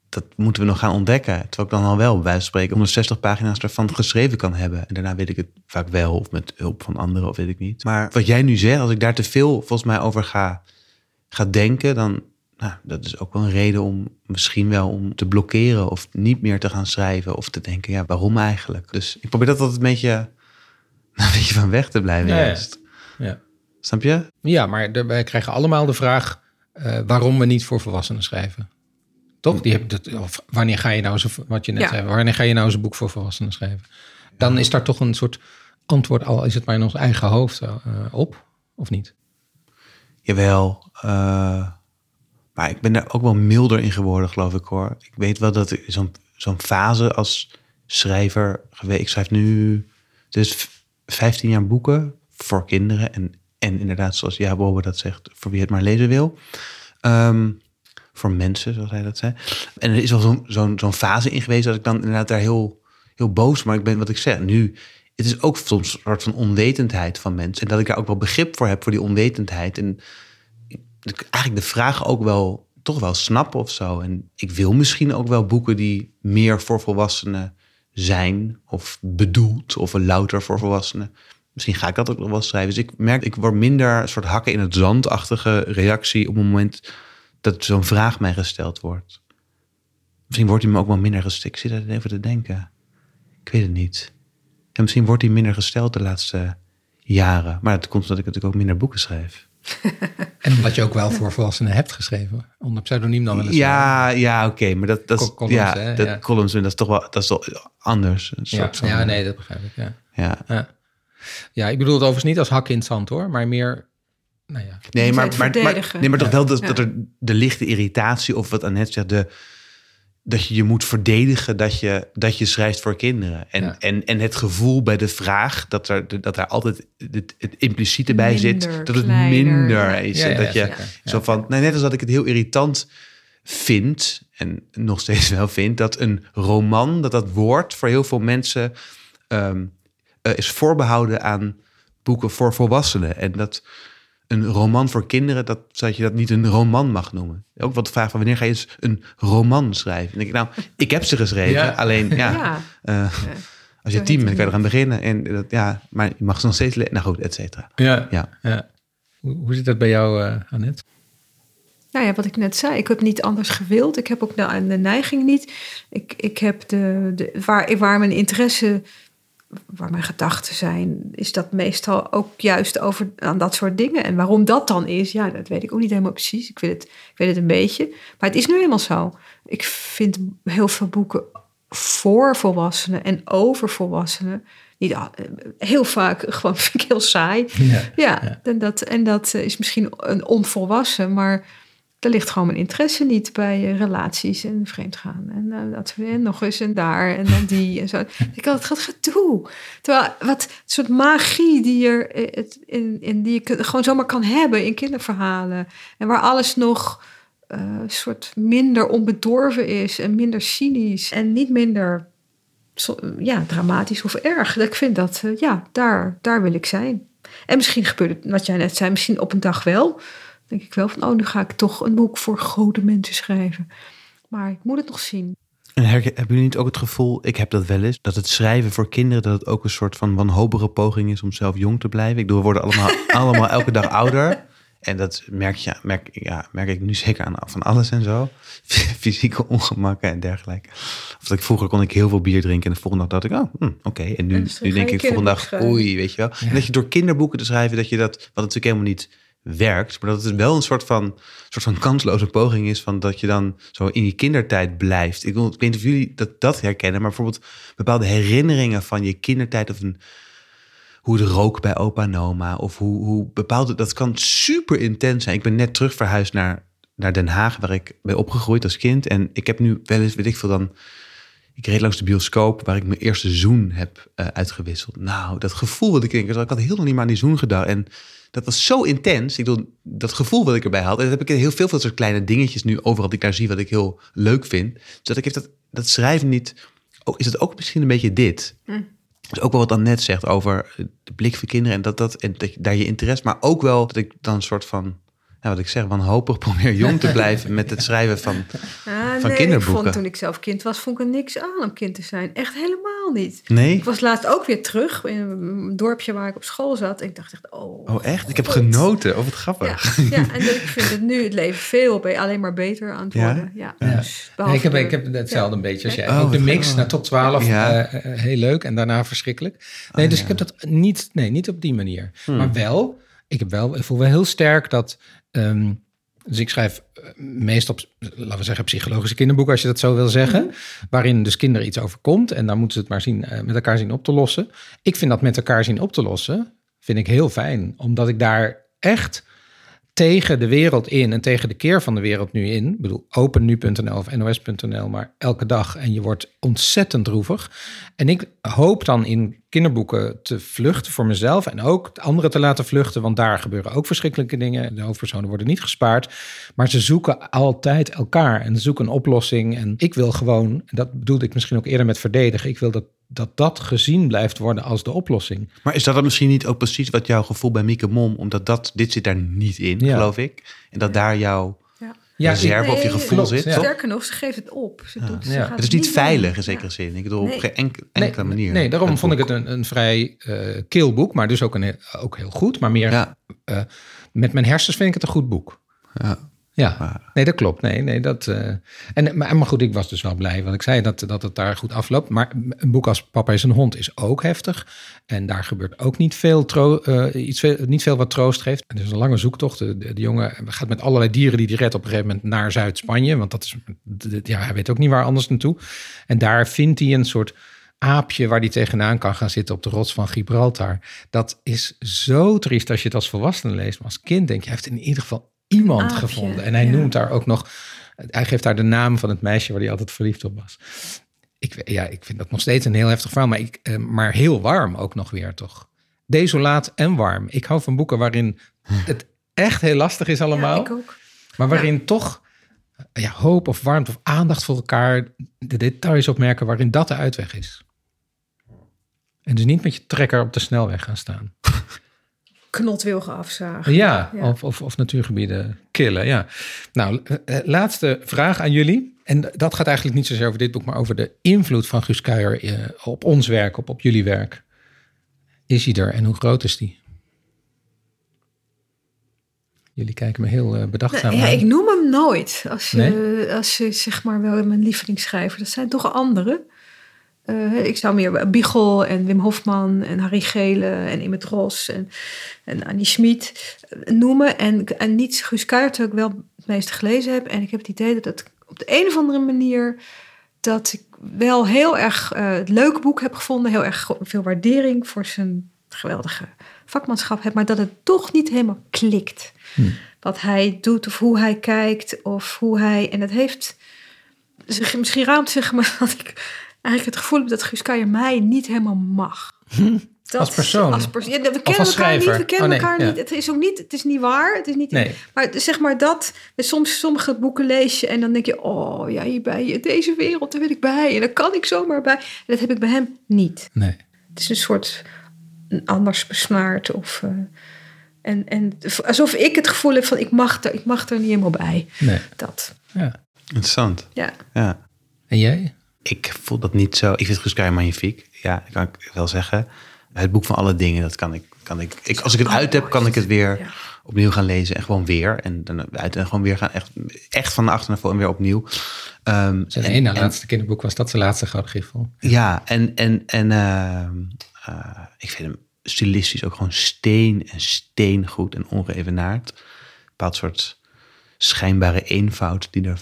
dat moeten we nog gaan ontdekken. Terwijl ik dan al wel, bij wijze van spreken, 160 pagina's ervan geschreven kan hebben. En daarna weet ik het vaak wel, of met hulp van anderen, of weet ik niet. Maar wat jij nu zegt, als ik daar te veel volgens mij over ga, ga denken, dan nou, dat is ook wel een reden om misschien wel om te blokkeren of niet meer te gaan schrijven of te denken, ja, waarom eigenlijk? Dus ik probeer dat altijd een beetje, <laughs> een beetje van weg te blijven. Ja, ja. juist. Ja, Snap je? ja maar wij krijgen allemaal de vraag eh, waarom we niet voor volwassenen schrijven. Toch? Die hebben dat, of wanneer ga je nou zo, wat je net Ja. zei, wanneer ga je nou een boek voor volwassenen schrijven? Dan is daar toch een soort antwoord, al is het maar in ons eigen hoofd eh, op, of niet? Jawel. eh, maar ik ben daar ook wel milder in geworden, geloof ik hoor. Ik weet wel dat zo'n zo'n fase als schrijver geweest. Ik schrijf nu dus 15 jaar boeken voor kinderen. En, en inderdaad, zoals Ja dat zegt, voor wie het maar lezen wil. Ehm, voor mensen, zoals hij dat zei. En er is wel zo'n fase in geweest dat ik dan inderdaad daar heel, heel boos. Maar ik ben wat ik zeg nu. Het is ook soms een soort van onwetendheid van mensen. En dat ik daar ook wel begrip voor heb voor die onwetendheid. En eigenlijk de vraag ook wel toch wel snappen of zo. En ik wil misschien ook wel boeken die meer voor volwassenen zijn of bedoeld of louter voor volwassenen. Misschien ga ik dat ook nog wel schrijven. Dus ik merk, ik word minder een soort hakken in het zandachtige reactie op het moment dat zo'n vraag mij gesteld wordt. Misschien wordt hij me ook wel minder gesteld. Ik zit even te denken. Ik weet het niet. En misschien wordt hij minder gesteld de laatste jaren. Maar dat komt omdat ik natuurlijk ook minder boeken schrijf. <laughs> En omdat je ook wel voor volwassenen hebt geschreven. Onder pseudoniem dan wel eens. Ja, ja oké. maar dat, dat is... Col- columns, ja, hè, dat, ja. columns, dat is toch wel, dat is wel anders. Een Ja, soort van, ja, nee, dat begrijp ik. Ja. ja. Ja. ja, ik bedoel het overigens niet als hak in het zand hoor, maar meer, nou ja. Nee, maar, maar, nee, maar toch wel dat, Ja. dat er de lichte irritatie, of wat Annette zegt, de, dat je je moet verdedigen dat je, dat je schrijft voor kinderen. En, Ja. en, en het gevoel bij de vraag dat er, dat er altijd het, het impliciete bij zit, dat het kleiner, minder is. Ja, dat je zo van, nou, net als dat ik het heel irritant vind, en nog steeds wel vind, dat een roman, dat dat woord voor heel veel mensen ehm, eh, is voorbehouden aan boeken voor volwassenen. En dat een roman voor kinderen, dat, dat je dat niet een roman mag noemen. Ook wat de vraag van wanneer ga je eens een roman schrijven? En denk ik, nou, ik heb ze geschreven, Ja. alleen ja, Ja. eh, als je tien bent, kan je eraan beginnen. En dat, ja, maar je mag ze nog steeds lezen. Nou goed, et cetera. Ja. Ja. ja. Hoe, hoe zit dat bij jou, eh Annette? Nou ja, wat ik net zei, ik heb niet anders gewild. Ik heb ook de, de neiging niet. Ik, ik heb de, de, waar, waar mijn interesse, waar mijn gedachten zijn, is dat meestal ook juist over aan dat soort dingen. En waarom dat dan is, ja, dat weet ik ook niet helemaal precies. Ik weet het, ik weet het een beetje. Maar het is nu eenmaal zo. Ik vind heel veel boeken voor volwassenen en over volwassenen. Niet, al- heel vaak <laughs> gewoon vind ik heel saai. Ja. Ja, En, dat, en dat eh, is misschien een onvolwassen, maar er ligt gewoon mijn interesse niet bij eh, relaties en vreemdgaan. En eh, dat en nog eens en daar en dan die en zo. <laughs> Ik had het gedoe. Terwijl wat soort magie die er eh, het- in, in die je gewoon zomaar kan hebben in kinderverhalen en waar alles nog een soort minder onbedorven is en minder cynisch en niet minder zo- ja, dramatisch of erg. Ik vind dat, ja, daar, daar wil ik zijn. En misschien gebeurt het, wat jij net zei, misschien op een dag wel. Denk ik wel van, oh, nu ga ik toch een boek voor grote mensen schrijven. Maar ik moet het nog zien. En hebben jullie niet ook het gevoel, ik heb dat wel eens, dat het schrijven voor kinderen, dat het ook een soort van wanhopige poging is om zelf jong te blijven? Ik bedoel, we worden allemaal, <laughs> allemaal elke dag ouder. En dat merk, je, merk, ja, merk ik nu zeker aan van alles en zo. <laughs> Fysieke ongemakken en dergelijke. Of dat ik vroeger kon ik heel veel bier drinken en de volgende dag dacht ik, oh, hm, oké. En nu, En nu denk ik de volgende dag, schrijven. oei, weet je wel. En dat je door kinderboeken te schrijven, dat je dat, wat natuurlijk helemaal niet werkt, maar dat het wel een soort van, soort van kansloze poging is van dat je dan zo in je kindertijd blijft. Ik, bedoel, ik weet niet of jullie dat, dat herkennen, maar bijvoorbeeld bepaalde herinneringen van je kindertijd of een, hoe het rook bij opa en oma of hoe, hoe bepaalde, dat kan super intens zijn. Ik ben net terug verhuisd naar, naar Den Haag, waar ik ben opgegroeid als kind en ik heb nu wel eens, weet ik veel dan, ik reed langs de bioscoop waar ik mijn eerste zoen heb eh, uitgewisseld. Nou, dat gevoel wat ik denk, ik had heel nog niet meer aan die zoen gedacht. En dat was zo intens. Ik bedoel, dat gevoel wat ik erbij had. En dat heb ik in heel veel van dat soort kleine dingetjes nu overal die ik daar zie, wat ik heel leuk vind. Dus dat ik heeft dat, dat schrijven niet. Ook, is het ook misschien een beetje dit? Dus ook wel wat dan net zegt over de blik voor kinderen en dat, dat, en dat daar je interesse, maar ook wel dat ik dan een soort van, ja, wat ik zeg, wanhopig <laughs> probeer jong te blijven met het schrijven van, Ah, Van nee, kinderboeken. Ik vond, toen ik zelf kind was, vond ik er niks aan om kind te zijn. Echt helemaal niet. nee? Ik was laatst ook weer terug in een dorpje waar ik op school zat. En ik dacht echt, oh. Oh echt? Ik heb genoten. Oh, wat grappig. ja, en dat- ik vind het nu het leven veel alleen maar beter aan het Ja? worden. Ja, Ja. Dus, Nee, behalve ik, heb, de- ik heb hetzelfde een beetje als jij. Oh, ook de wat mix naar tot 12, Ja. eh, eh, heel leuk. En daarna verschrikkelijk. Nee, Oh, dus ja. ik heb dat niet, nee, niet op die manier. Hmm. Maar wel, ik, heb wel, ik voel wel heel sterk dat... ehm, dus ik schrijf eh, meest op, laten we zeggen, psychologische kinderboeken, als je dat zo wil zeggen. Waarin dus kinderen iets overkomt. En dan moeten ze het maar zien, eh, met elkaar zien op te lossen. Ik vind dat met elkaar zien op te lossen, vind ik heel fijn. Omdat ik daar echt tegen de wereld in en tegen de keer van de wereld nu in. Ik bedoel, opennu.nl of nos.nl, maar elke dag. En je wordt ontzettend droevig. En ik hoop dan in kinderboeken te vluchten voor mezelf en ook de anderen te laten vluchten, want daar gebeuren ook verschrikkelijke dingen. De hoofdpersonen worden niet gespaard, maar ze zoeken altijd elkaar en zoeken een oplossing. En ik wil gewoon, dat bedoelde ik misschien ook eerder met verdedigen, ik wil dat dat, dat gezien blijft worden als de oplossing. Maar is dat dan misschien niet ook precies wat jouw gevoel bij Mieke Mom, omdat dat, dit zit daar niet in, Ja. geloof ik. En dat daar jouw Ja. Ja, reserve of je Nee, gevoel klopt, zit, ja. Sterker nog, ze geeft het op. Ze doet, ze Ja. gaat Het is niet veilig in zekere Ja. zin. Ik bedoel, op Nee. geen enk- enkele nee, manier. Nee, daarom vond ik het een, een vrij eh kil boek, maar dus ook, een, heel- ook heel goed. Maar meer Ja, eh, met mijn hersens vind ik het een goed boek. ja. Ja, nee, dat klopt. Nee, nee, dat, uh, en, maar, goed, ik was dus wel blij, want ik zei dat, dat het daar goed afloopt. Maar een boek als Papa is een hond is ook heftig. En daar gebeurt ook niet veel, tro uh, iets niet veel wat troost geeft. Het is een lange zoektocht. De, de, jongen gaat met allerlei dieren die hij redt op een gegeven moment naar Zuid-Spanje. Want dat is, ja, hij weet ook niet waar anders naartoe. En daar vindt hij een soort aapje waar hij tegenaan kan gaan zitten op de rots van Gibraltar. Dat is zo triest als je het als volwassene leest. Maar als kind denk je, heeft in ieder geval iemand gevonden. En hij noemt daar ook nog, hij geeft daar de naam van het meisje waar hij altijd verliefd op was. Ik, ja, ik vind dat nog steeds een heel heftig verhaal, maar, ik, eh, maar heel warm ook nog weer, toch? Desolaat en warm. Ik hou van boeken waarin het echt heel lastig is allemaal. ik ook. Maar waarin toch ja, hoop of warmte of aandacht voor elkaar, de details opmerken waarin dat de uitweg is. En dus niet met je trekker op de snelweg gaan staan. Knotwilgen afzagen. Ja, ja. Of, of, of, natuurgebieden killen. Ja. Nou, eh, eh, laatste vraag aan jullie. En dat gaat eigenlijk niet zozeer over dit boek, maar over de invloed van Guus Kuijer eh, op ons werk, op, op jullie werk. Is hij er en hoe groot is die? Jullie kijken me heel bedachtzaam nou, ja, Ik noem hem nooit als, je, als zeg maar wel mijn lievelingsschrijver. Dat zijn toch anderen. Uh, ik zou meer Biegel en Wim Hofman en Harry Gele en Imet Ros en, en Annie Schmid noemen. En, en niet Guus Kuijert, ik wel het meeste gelezen heb. En ik heb het idee dat het op de een of andere manier... dat ik wel heel erg uh, het leuke boek heb gevonden. Heel erg veel waardering voor zijn geweldige vakmanschap heb. Maar dat het toch niet helemaal klikt. Hm. Wat hij doet of hoe hij kijkt of hoe hij... En het heeft... Misschien raamt zich <laughs> maar dat ik eigenlijk het gevoel heb dat Guus Keijer mij niet helemaal mag. <laughs> Dat, als persoon? Als. Ja, we kennen elkaar niet. We kennen oh, elkaar niet. Het is ook niet. Het is niet waar. Het is niet. Nee. Maar zeg maar dat. Soms sommige boeken lees je en dan denk je, oh ja, hier bij deze wereld, daar wil ik bij en daar kan ik zomaar bij. En dat heb ik bij hem niet. Nee. Het is een soort anders besnaard of. Uh, en, en alsof ik het gevoel heb van ik mag er, ik mag er niet helemaal bij. Nee. Dat. Ja. Interessant. Ja. ja. En jij? Ik voel dat niet zo. Ik vind Guus magnifiek. Ja, dat kan ik wel zeggen. Het boek van alle dingen, dat kan ik. Kan ik, ik als ik het uit heb, kan ik het weer opnieuw gaan lezen. En gewoon weer. En dan uit en gewoon weer gaan. Echt, echt van de achter naar voren en weer opnieuw. Um, zijn ene laatste kinderboek was dat zijn laatste gouden griffel. Ja, en, en, en uh, ik vind hem stilistisch ook gewoon steen en steengoed en ongeëvenaard. Een bepaald soort schijnbare eenvoud die er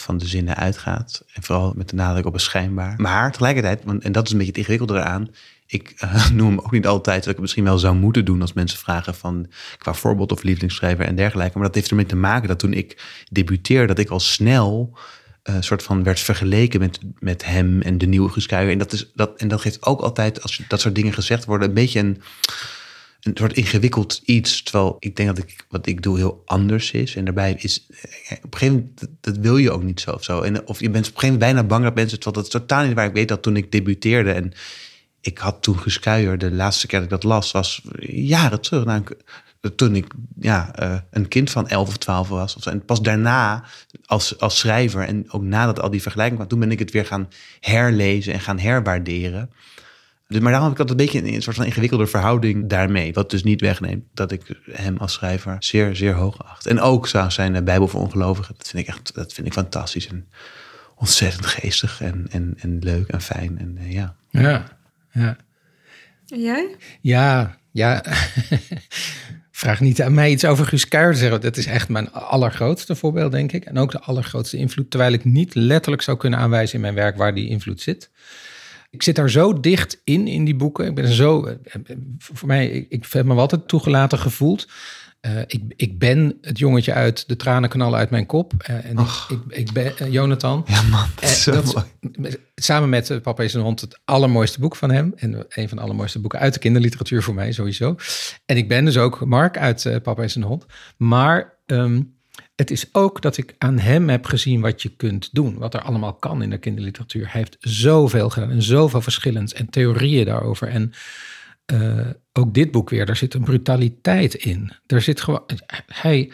van de zinnen uitgaat. En vooral met de nadruk op een schijnbaar. Maar tegelijkertijd, want, en dat is een beetje het ingewikkelde eraan. Ik uh, <laughs> noem hem ook niet altijd dat ik misschien wel zou moeten doen als mensen vragen van qua voorbeeld of lievelingsschrijver en dergelijke. Maar dat heeft ermee te maken dat toen ik debuteerde, dat ik al snel een uh, soort van werd vergeleken met, met hem en de nieuwe Guus En dat, is, dat, en dat geeft ook altijd, als dat soort dingen gezegd worden, een beetje een een soort ingewikkeld iets. Terwijl ik denk dat ik, wat ik doe heel anders is. En daarbij is eh, op een gegeven moment, dat, wil je ook niet zo of zo. En, of je bent op een gegeven moment bijna bang dat mensen, terwijl dat is totaal niet waar. Ik weet dat toen ik debuteerde en ik had toen geskuier, de laatste keer dat ik dat las, was jaren terug. Nou, toen ik ja, een kind van 11 of 12 was. Of zo. En pas daarna, als, als schrijver en ook nadat al die vergelijking kwam, toen ben ik het weer gaan herlezen en gaan herwaarderen. Dus, maar daarom heb ik altijd een beetje een, soort van ingewikkelde verhouding daarmee. Wat dus niet wegneemt dat ik hem als schrijver zeer, zeer hoog acht. En ook zou zijn uh, Bijbel voor ongelovigen. Dat vind ik echt dat vind ik fantastisch en ontzettend geestig en, en, en leuk en fijn. En uh, ja. Ja, ja. En jij? Ja, ja. <laughs> Vraag niet aan mij iets over Guus Kuijer zeggen. Dat is echt mijn allergrootste voorbeeld, denk ik. En ook de allergrootste invloed. Terwijl ik niet letterlijk zou kunnen aanwijzen in mijn werk waar die invloed zit. Ik zit daar zo dicht in, in die boeken. Ik ben zo, eh, eh, voor mij, ik, ik heb me altijd toegelaten gevoeld. Uh, ik, ik ben het jongetje uit de tranen knallen uit mijn kop. Uh, en ik, ik, ben uh, Jonathan. Ja man, dat is zo dat mooi. Samen met Papa is een hond het allermooiste boek van hem. En een van de allermooiste boeken uit de kinderliteratuur voor mij sowieso. En ik ben dus ook Mark uit Papa is een hond. Maar um, het is ook dat ik aan hem heb gezien wat je kunt doen. Wat er allemaal kan in de kinderliteratuur. Hij heeft zoveel gedaan en zoveel verschillends en theorieën daarover. En uh, ook dit boek weer, daar zit een brutaliteit in. Er zit gewoon, hij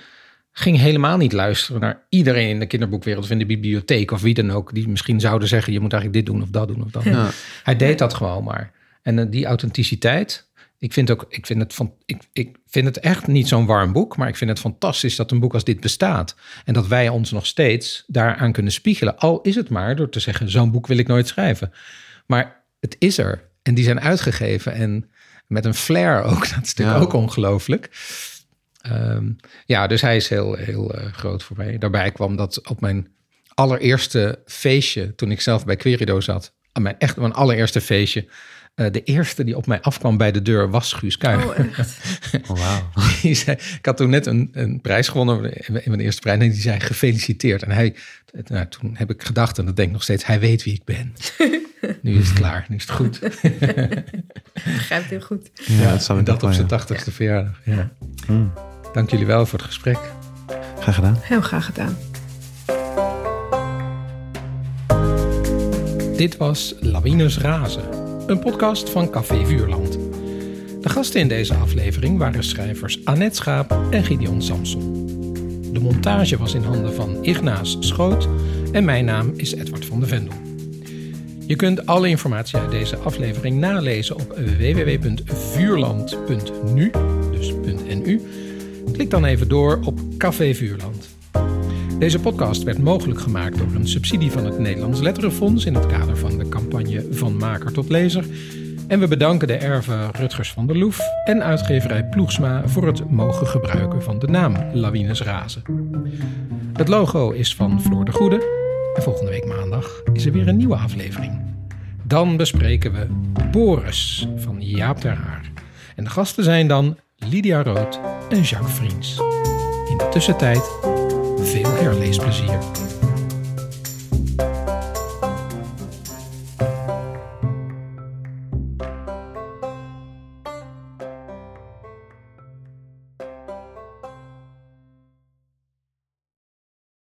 ging helemaal niet luisteren naar iedereen in de kinderboekwereld of in de bibliotheek of wie dan ook. Die misschien zouden zeggen, je moet eigenlijk dit doen of dat doen of dat. Ja. Hij deed dat gewoon maar. En uh, die authenticiteit, Ik vind, ook, ik, vind het van, ik, ik vind het echt niet zo'n warm boek, maar ik vind het fantastisch dat een boek als dit bestaat. En dat wij ons nog steeds daaraan kunnen spiegelen. Al is het maar door te zeggen, zo'n boek wil ik nooit schrijven. Maar het is er. En die zijn uitgegeven en met een flair ook. <laughs> Dat is natuurlijk Ja. ook ongelooflijk. Ehm, ja, dus hij is heel, heel eh, groot voor mij. Daarbij kwam dat op mijn allereerste feestje, toen ik zelf bij Querido zat, aan mijn echt mijn allereerste feestje, eh, de eerste die op mij afkwam bij de deur was Guus Kuijer. Oh, echt. <laughs> Oh, wauw. Die zei, ik had toen net een, een prijs gewonnen, in mijn eerste prijs, en die zei gefeliciteerd. En hij, nou, toen heb ik gedacht, en dat denk ik nog steeds, hij weet wie ik ben. <laughs> nu is het klaar, nu is het goed. <laughs> Begrijpt heel goed. Ja, dat zou dat op zijn ja. tachtigste verjaardag. Ja. Hmm. Dank jullie wel voor het gesprek. Graag gedaan. Heel graag gedaan. Dit was Lawines Razen, een podcast van Café Vuurland. De gasten in deze aflevering waren schrijvers Annette Schaap en Gideon Samson. De montage was in handen van Ignaas Schoot en mijn naam is Edward van de Vendel. Je kunt alle informatie uit deze aflevering nalezen op www.vuurland.nu, dus .nu. Klik dan even door op Café Vuurland. Deze podcast werd mogelijk gemaakt door een subsidie van het Nederlands Letterenfonds in het kader van de campagne Van Maker tot Lezer. En we bedanken de erven Rutgers van der Loef en uitgeverij Ploegsma voor het mogen gebruiken van de naam Lawines Razen. Het logo is van Floor de Goede en volgende week maandag is er weer een nieuwe aflevering. Dan bespreken we Boris van Jaap ter Haar. En de gasten zijn dan Lydia Rood en Jacques Vriends. In de tussentijd veel herleesplezier.